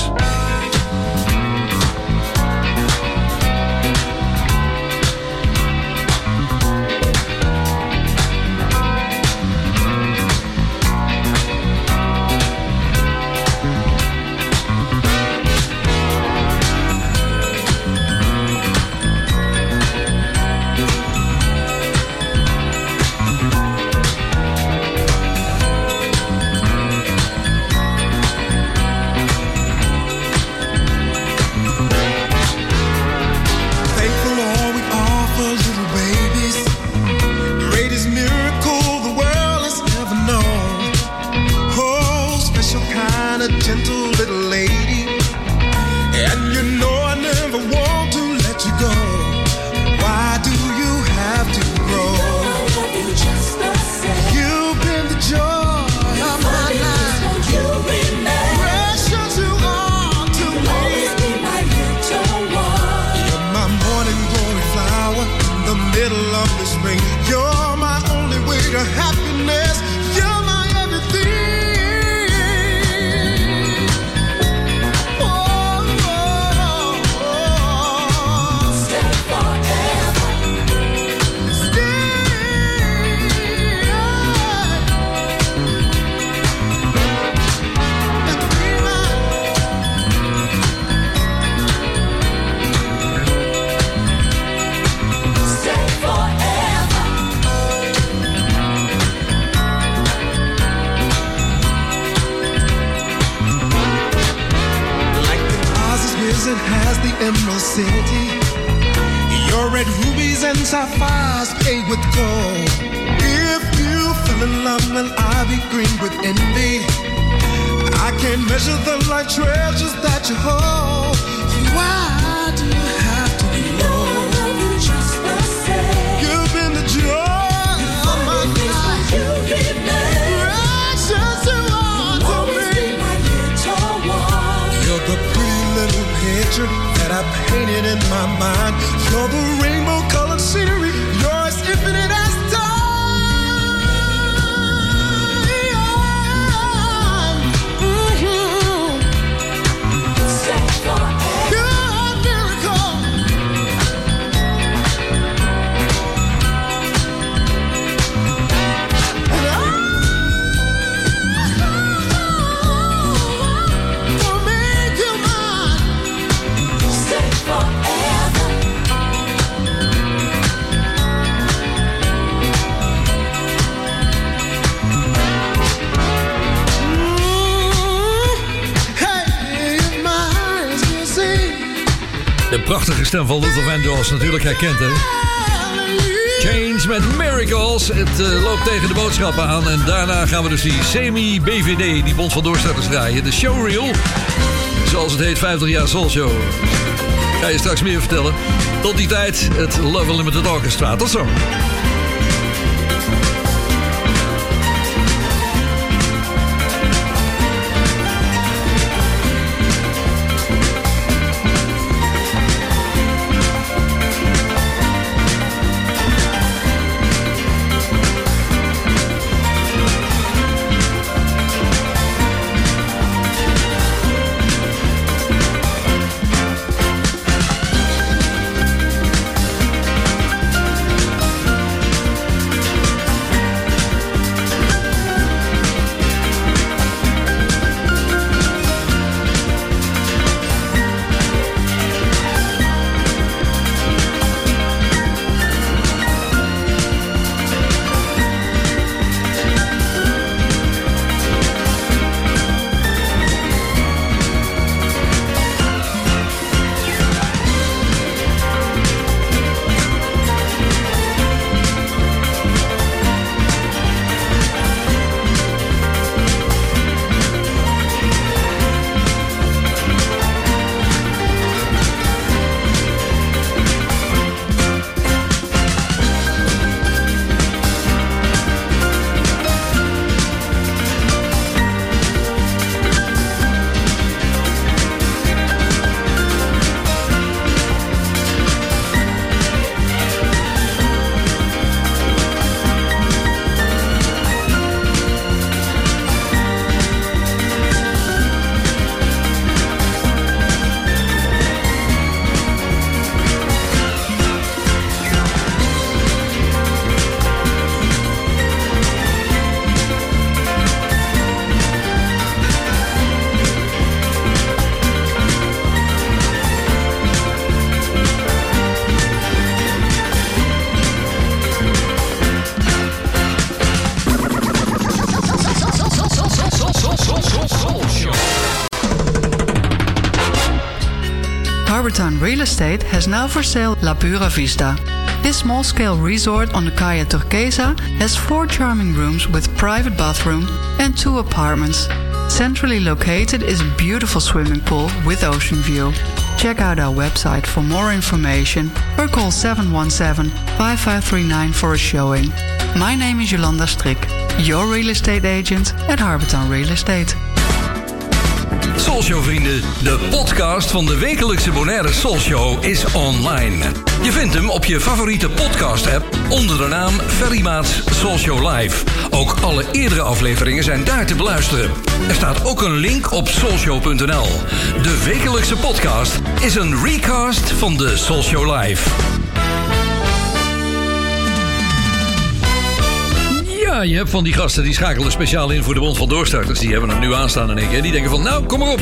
Stem van Luther Vandross, natuurlijk herkend hè. Change met Miracles. Het eh, loopt tegen de boodschappen aan. En daarna gaan we dus die semi-BVD, die Bond van Doorstarters draaien. De showreel. zoals het heet, 50 jaar Soul Show. Ga je straks meer vertellen. Tot die tijd, het Love Unlimited Orchestra. Tot zo. Real Estate has now for sale La Pura Vista. This small scale resort on the Calle Turquesa has four charming rooms with private bathroom and two apartments. Centrally located is a beautiful swimming pool with ocean view. Check out our website for more information or call 717 5539 for a showing. My name is Yolanda Strik, your real estate agent at Harbortown Real Estate. Soulshow de podcast van de wekelijkse Bonaire Soulshow is online. Je vindt hem op je favoriete podcast app onder de naam Ferry Maats Soulshow Live. Ook alle eerdere afleveringen zijn daar te beluisteren. Er staat ook een link op soulshow.nl. De wekelijkse podcast is een recast van de Soulshow Live. Ja, je hebt van die gasten die schakelen speciaal in voor de Bond van Doorstarters. Die hebben hem nu aanstaan in één keer. Die denken van, nou, kom maar op.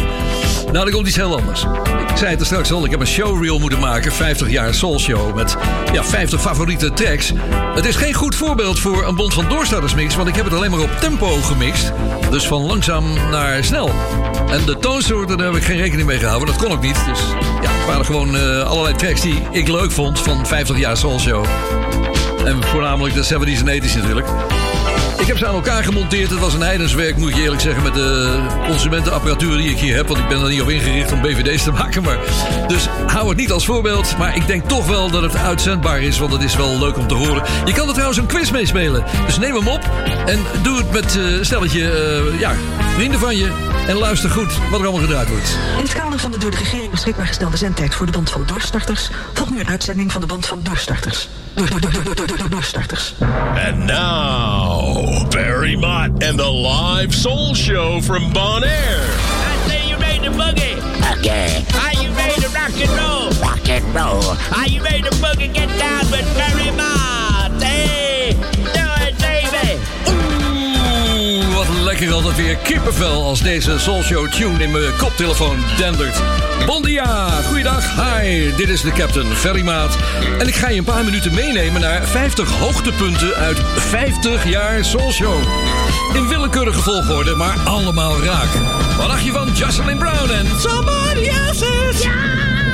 Nou, er komt iets heel anders. Ik zei het er straks al, ik heb een showreel moeten maken. 50 jaar Soul Show met ja, 50 favoriete tracks. Het is geen goed voorbeeld voor een Bond van Doorstarters mix... want ik heb het alleen maar op tempo gemixt. Dus van langzaam naar snel. En de toonsoorten, daar heb ik geen rekening mee gehouden. Dat kon ook niet. Dus ja, het waren gewoon eh, allerlei tracks die ik leuk vond van 50 jaar Soul Show. En voornamelijk de 70s en 80s natuurlijk. Ik heb ze aan elkaar gemonteerd. Het was een heidenswerk, moet je eerlijk zeggen, met de consumentenapparatuur die ik hier heb. Want ik ben er niet op ingericht om BVD's te maken. Maar, dus hou het niet als voorbeeld. Maar ik denk toch wel dat het uitzendbaar is, want het is wel leuk om te horen. Je kan er trouwens een quiz meespelen. Dus neem hem op en doe het met uh, stelletje uh, ja, vrienden van je. En luister goed wat er allemaal gedraaid wordt. In het kader van de door de regering beschikbaar gestelde zendtijd voor de band van doorstarters... volgt nu een uitzending van de band van doorstarters. Door, door, door, door, door, door, door, doorstarters. And now, Barry Mott and the live soul show from Bonaire. I say you ready to boogie. Okay. Are you ready to rock and roll? Rock and roll. Are you ready to boogie? Get down with Barry Mott. Hey, do it, baby. Wat lekker altijd weer kippenvel als deze Soul Show tune in mijn koptelefoon dendert. Bon dia, goeiedag, hi, dit is de captain Ferry Maat. En ik ga je een paar minuten meenemen naar 50 hoogtepunten uit 50 jaar Soul Show. In willekeurige volgorde, maar allemaal raak. Wat dacht je van Jocelyn Brown en Somebody Else's? Say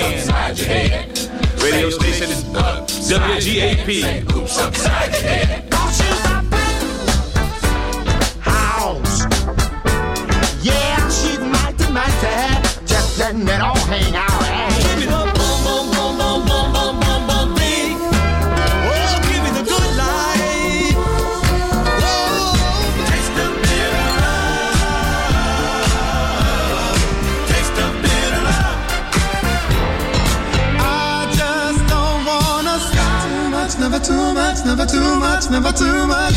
again. Radio station is uh, WGAP. Your head. House. Yeah, she's mighty, mighty. Just letting it all hang out. Never too much, never too much.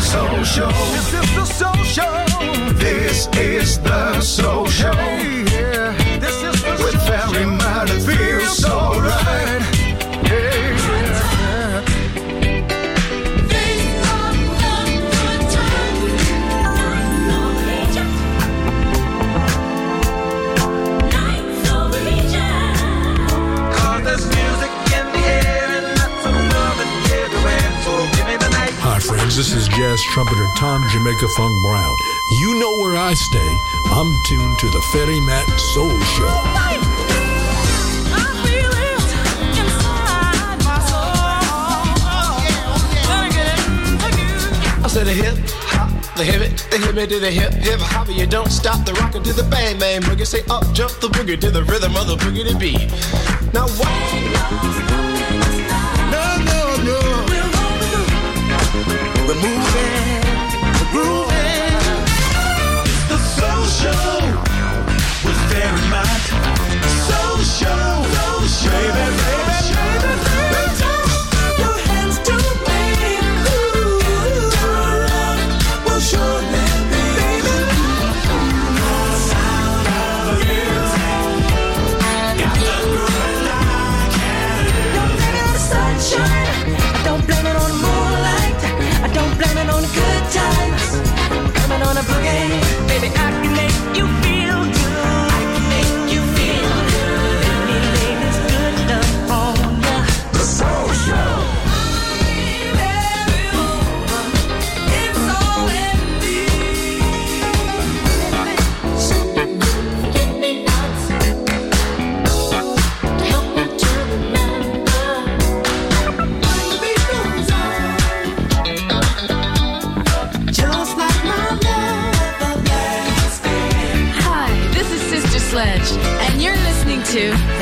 Social. This is the social. This is the social. Yeah. This is the With very much it feels so right. Hi. This is jazz trumpeter Tom Jamaica Funk Brown. You know where I stay. I'm tuned to the Ferry Matt Soul Show. I said the hip hop, the hip it, the hip it to the hip hip hop. You don't stop the rocker to the bang bang boogie. Say up jump the boogie to the rhythm of the boogie to beat. Now what? No, no, no. We're moving, we're grooving. It's the soul show with Fahrenheit. Soul show, soul show. Baby, baby.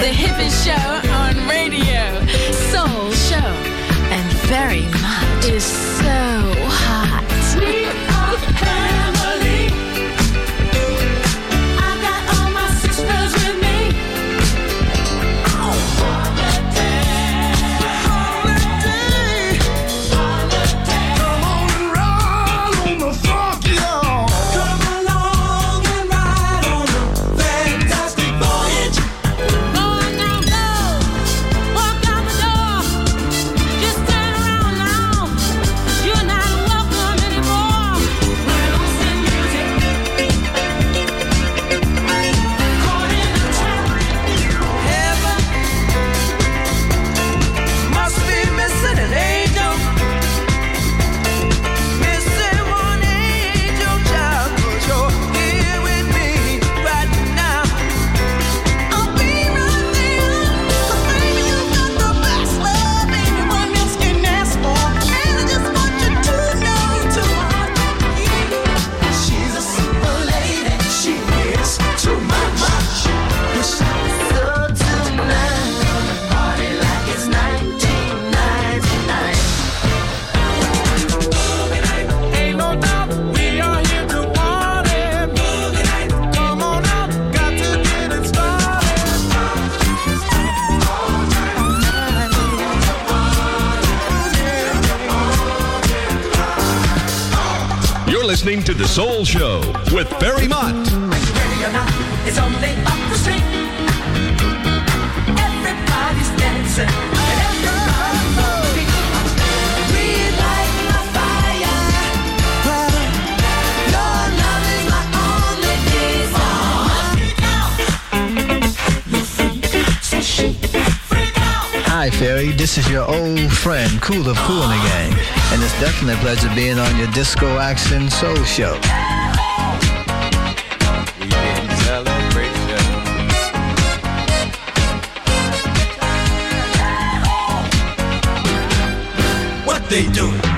The Hippest Show cool of cool in the gang. And it's definitely a pleasure being on your Disco Action Soul Show. What they doing?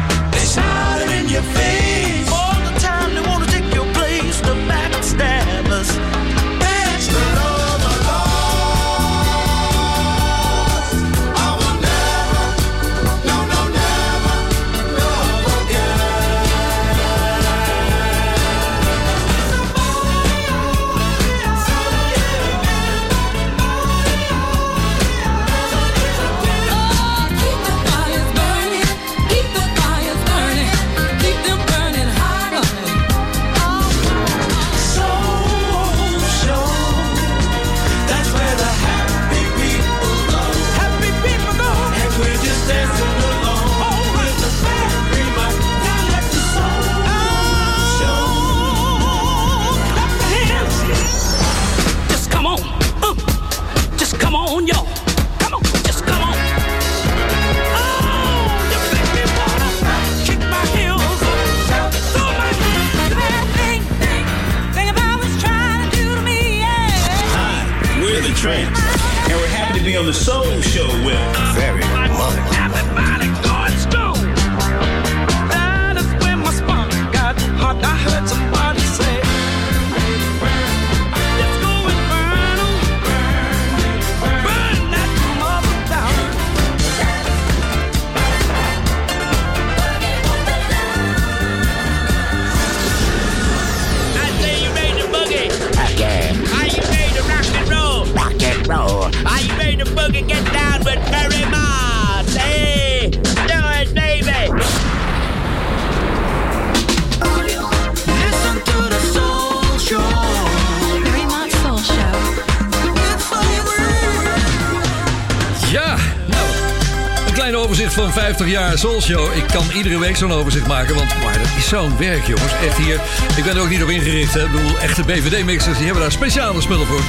Van 50 jaar Soul Show. Ik kan iedere week zo'n overzicht maken, want maar dat is zo'n werk, jongens. Echt hier. Ik ben er ook niet op ingericht. Ik bedoel, echte BVD-mixers, die hebben daar speciale spullen voor.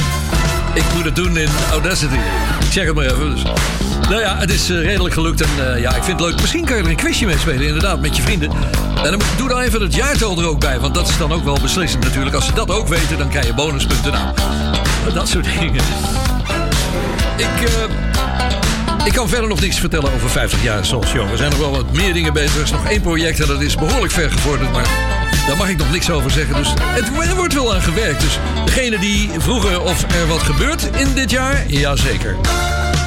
Ik moet het doen in Audacity. Ik zeg het maar even. Dus. Nou ja, het is eh, redelijk gelukt en eh, ja, ik vind het leuk. Misschien kan je er een quizje mee spelen, inderdaad, met je vrienden. En dan doe dan even het jaartal er ook bij, want dat is dan ook wel beslissend natuurlijk. Als ze dat ook weten, dan krijg je bonuspunten. Nou, dat soort dingen. Ik, eh, ik kan verder nog niks vertellen over 50 jaar Soul Show. Er zijn nog wel wat meer dingen bezig. Er is nog één project en dat is behoorlijk ver gevorderd. Maar daar mag ik nog niks over zeggen. Dus het, er wordt wel aan gewerkt. Dus degene die vroegen of er wat gebeurt in dit jaar, jazeker.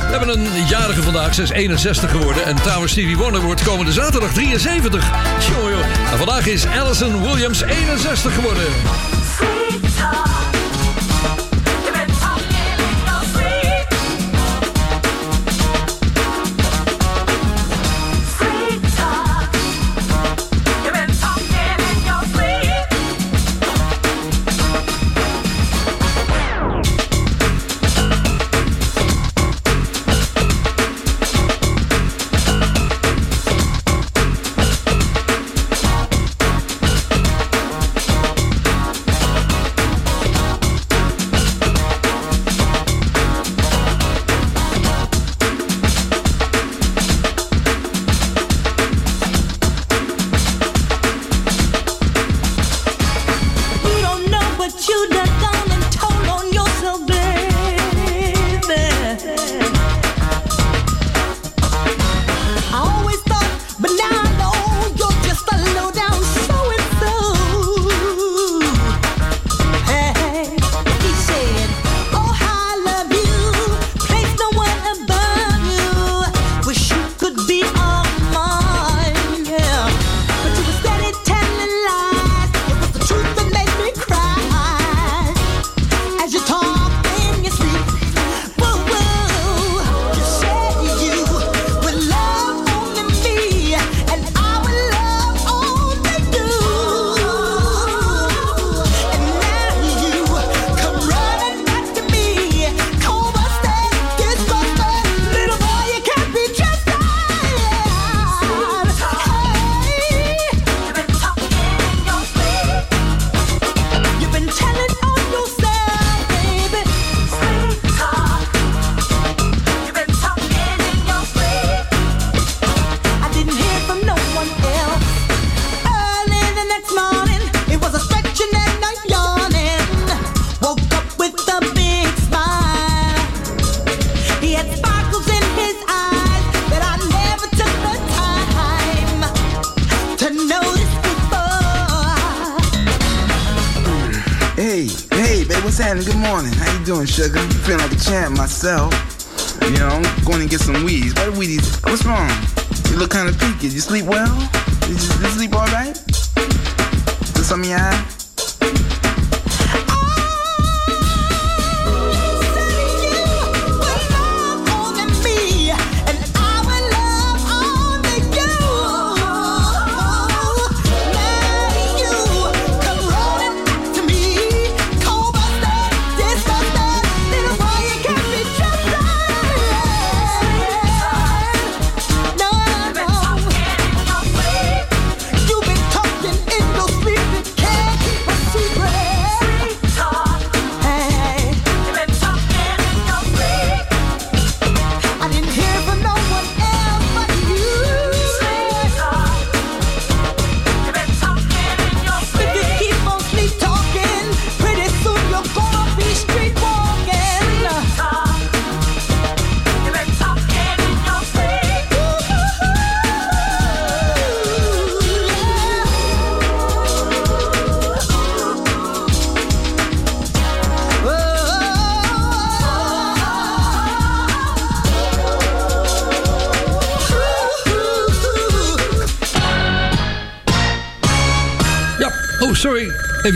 We hebben een jarige vandaag, ze is 61 geworden. En trouwens, Stevie Wonder wordt komende zaterdag 73. Tjoh, joh. En vandaag is Alison Williams 61 geworden.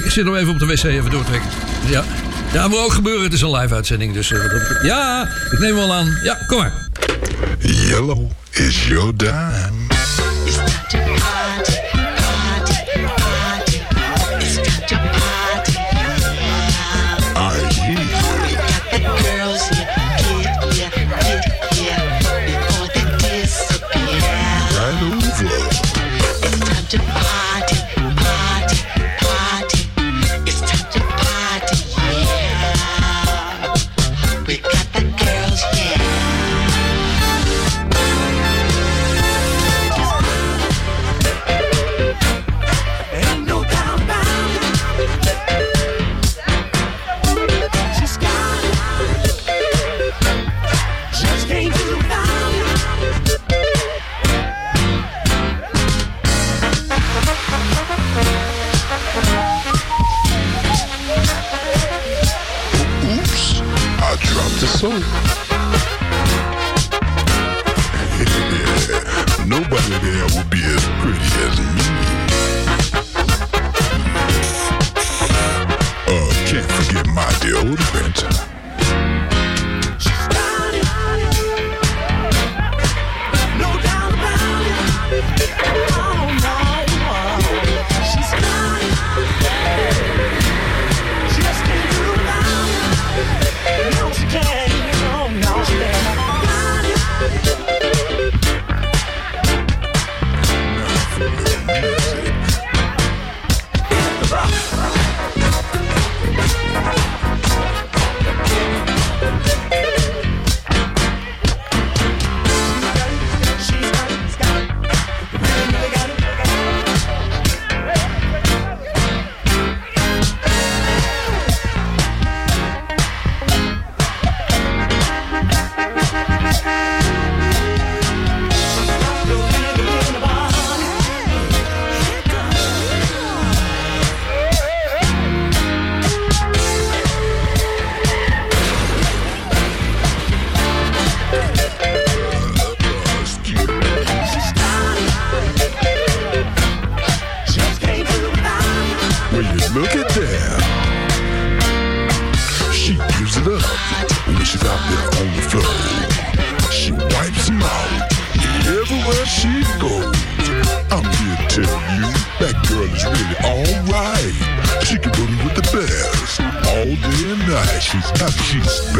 ik zit nog even op de wc even doortrekken. Ja. Ja, moet ook gebeuren. Het is een live uitzending. Dus, eh, ja, ik neem wel aan. Ja, kom maar. Yellow is your dime. X, FX.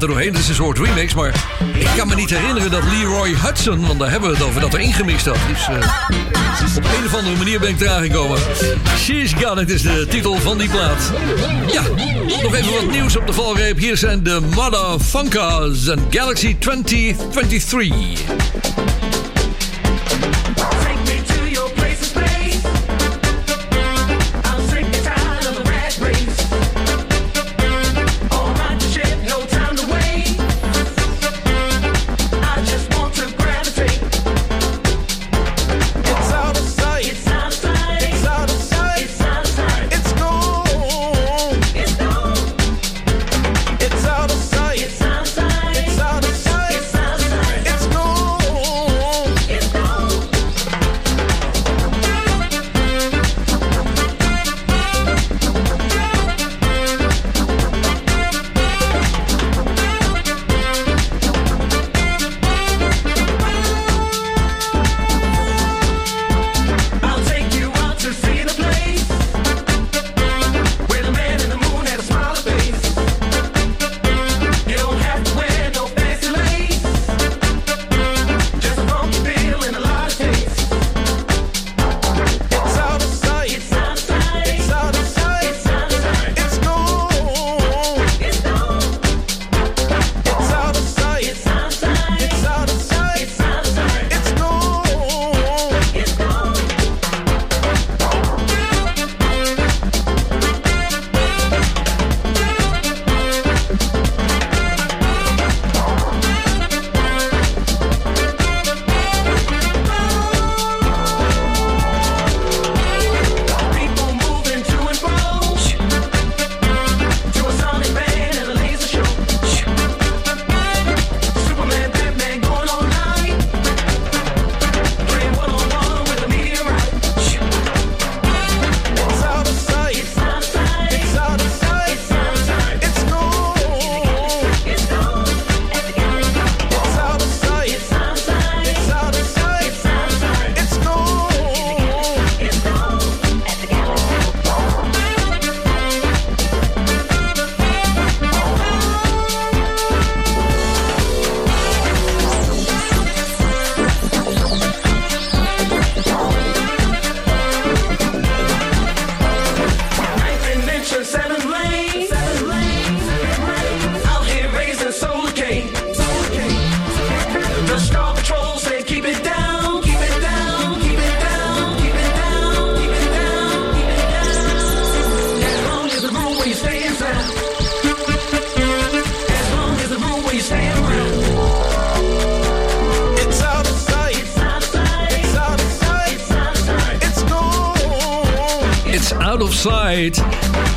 Andere platen doorheen. Het is een soort remix. Maar ik kan me niet herinneren dat Leroy Hudson... want daar hebben we het over, dat er ingemixt had. Dus eh, op een of andere manier ben ik eraan gekomen. She's Got It is de titel van die plaat. Ja, nog even wat nieuws op de valreep. Hier zijn de Funkers en Galaxy 2023.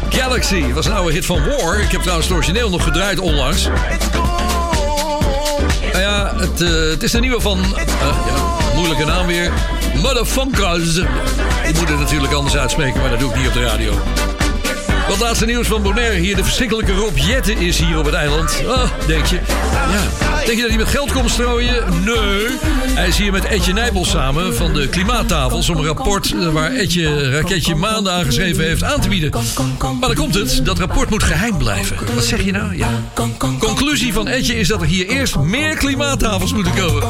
Galaxy was een oude hit van War. Ik heb trouwens het origineel nog gedraaid onlangs. Nou ja, het, eh, het is de nieuwe van... eh, ja, moeilijke naam weer. Motherfunkers. Ik moet het natuurlijk anders uitspreken, maar dat doe ik niet op de radio. Wat laatste nieuws van Bonaire. Hier de verschrikkelijke Rob Jetten is hier op het eiland. Oh, denk je. Ja. Denk je dat hij met geld komt strooien? Nee. Hij is hier met Etje Nijpel samen van de Klimaattafels... om een rapport eh, waar Etje Raketje maanden aan geschreven heeft aan te bieden. Maar dan komt het. Dat rapport moet geheim blijven. Wat zeg je nou? Ja. Conclusie van Etje is dat er hier eerst meer klimaattafels moeten komen.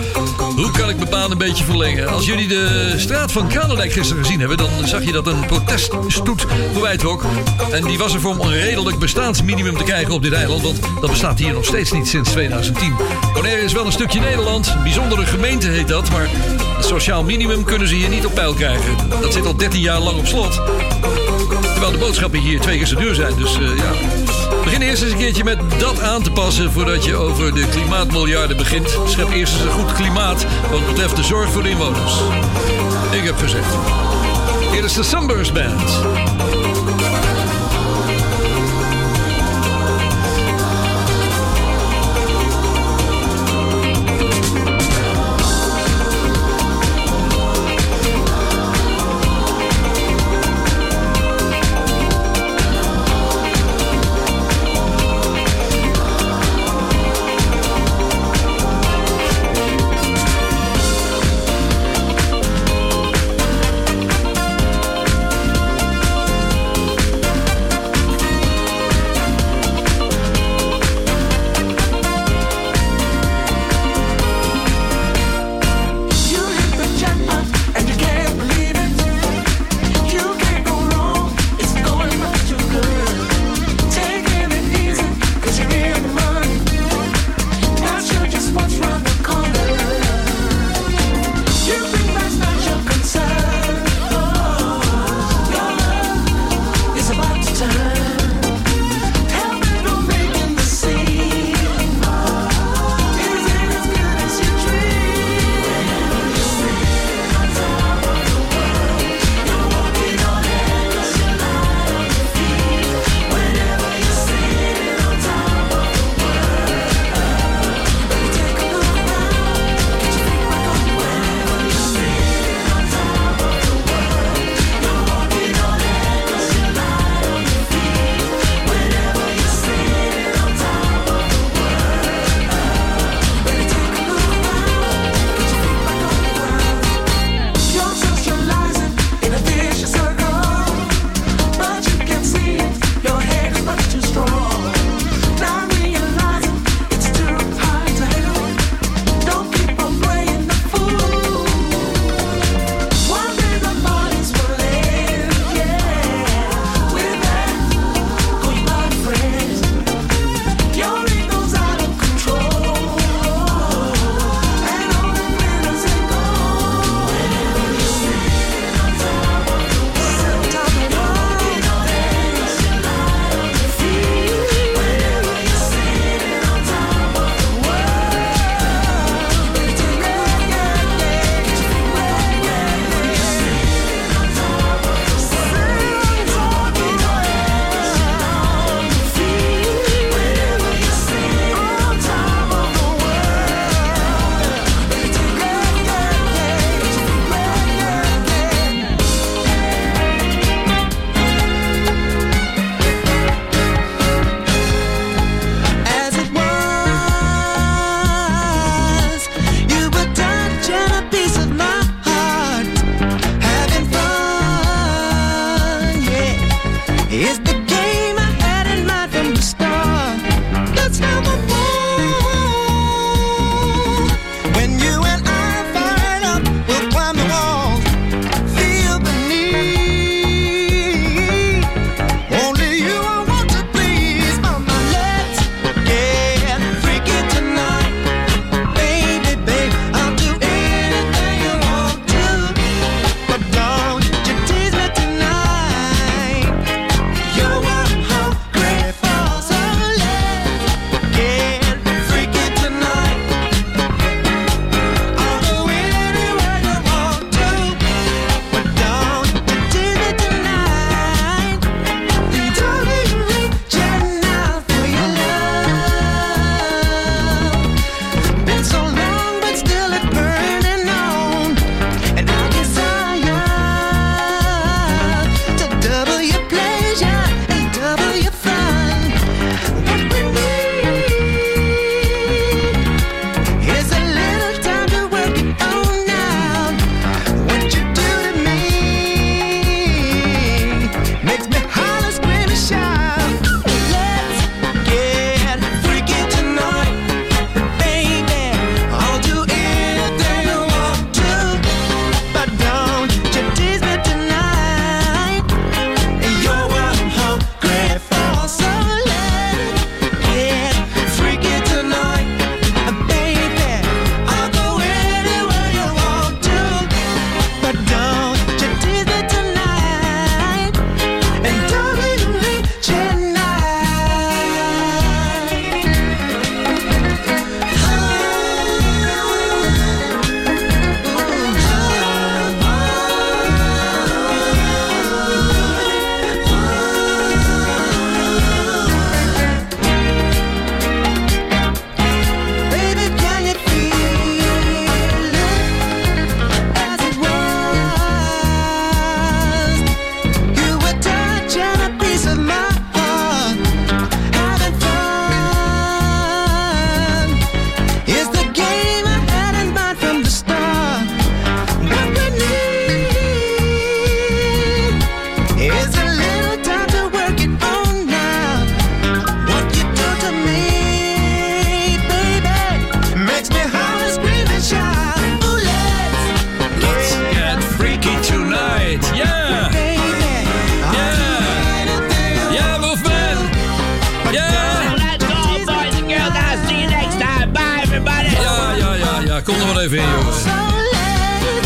Hoe kan ik mijn baan een beetje verlengen? Als jullie de straat van Kranendijk gisteren gezien hebben... dan zag je dat een proteststoet voorbij trok. En die was er voor om een redelijk bestaansminimum te krijgen op dit eiland... want dat bestaat hier nog steeds niet sinds 2010. Bonaire is wel een stukje Nederland. Een bijzondere gemeente heet dat, maar... het sociaal minimum kunnen ze hier niet op peil krijgen. Dat zit al 13 jaar lang op slot. Terwijl de boodschappen hier twee keer zo duur zijn, dus eh, ja... Begin eerst eens een keertje met dat aan te passen voordat je over de klimaatmiljarden begint. Schep eerst eens een goed klimaat wat betreft de zorg voor de inwoners. Ik heb gezegd. Hier is de Sunburst Band.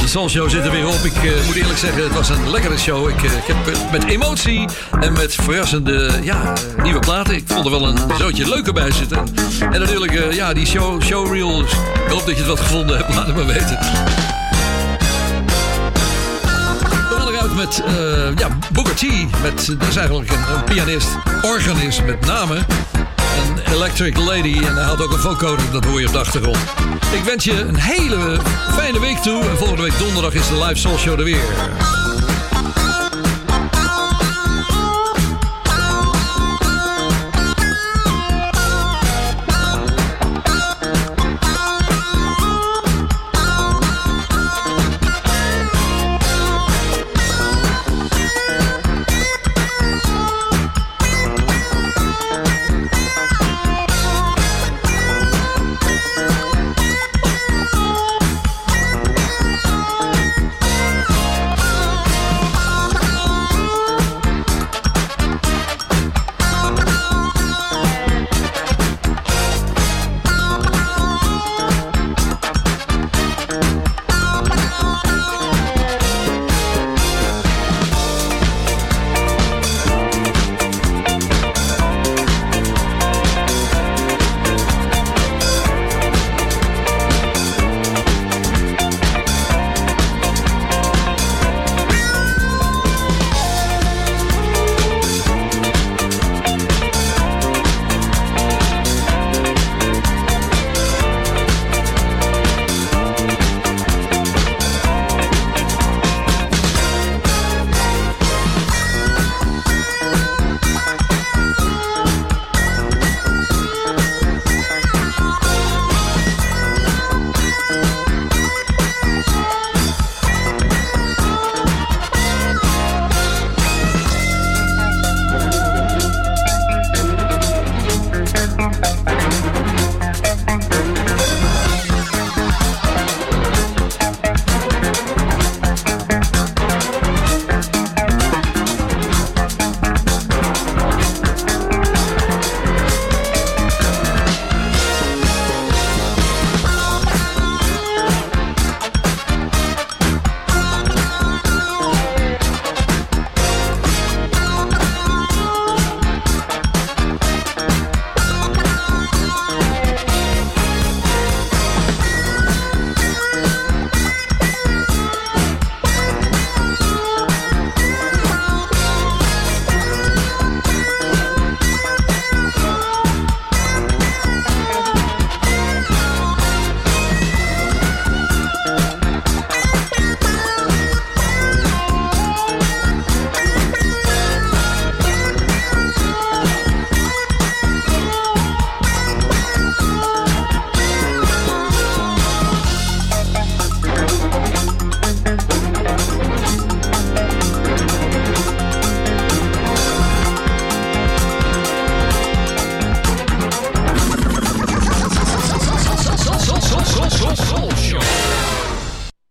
De Soul Show zit er weer op. Ik eh, moet eerlijk zeggen, het was een lekkere show. Ik, eh, ik heb met emotie en met verrassende ja, nieuwe platen. Ik vond er wel een zootje leuker bij zitten. En natuurlijk, eh, ja, die show, showreel. Ik hoop dat je het wat gevonden hebt. Laat het maar weten. Met eh, ja, Booker T. Met, dat is eigenlijk een, een pianist, organist met name. Een Electric Lady. En hij had ook een vocoder, dat hoor je op de achtergrond. Ik wens je een hele fijne week toe. En volgende week donderdag is de live Soul Show er weer.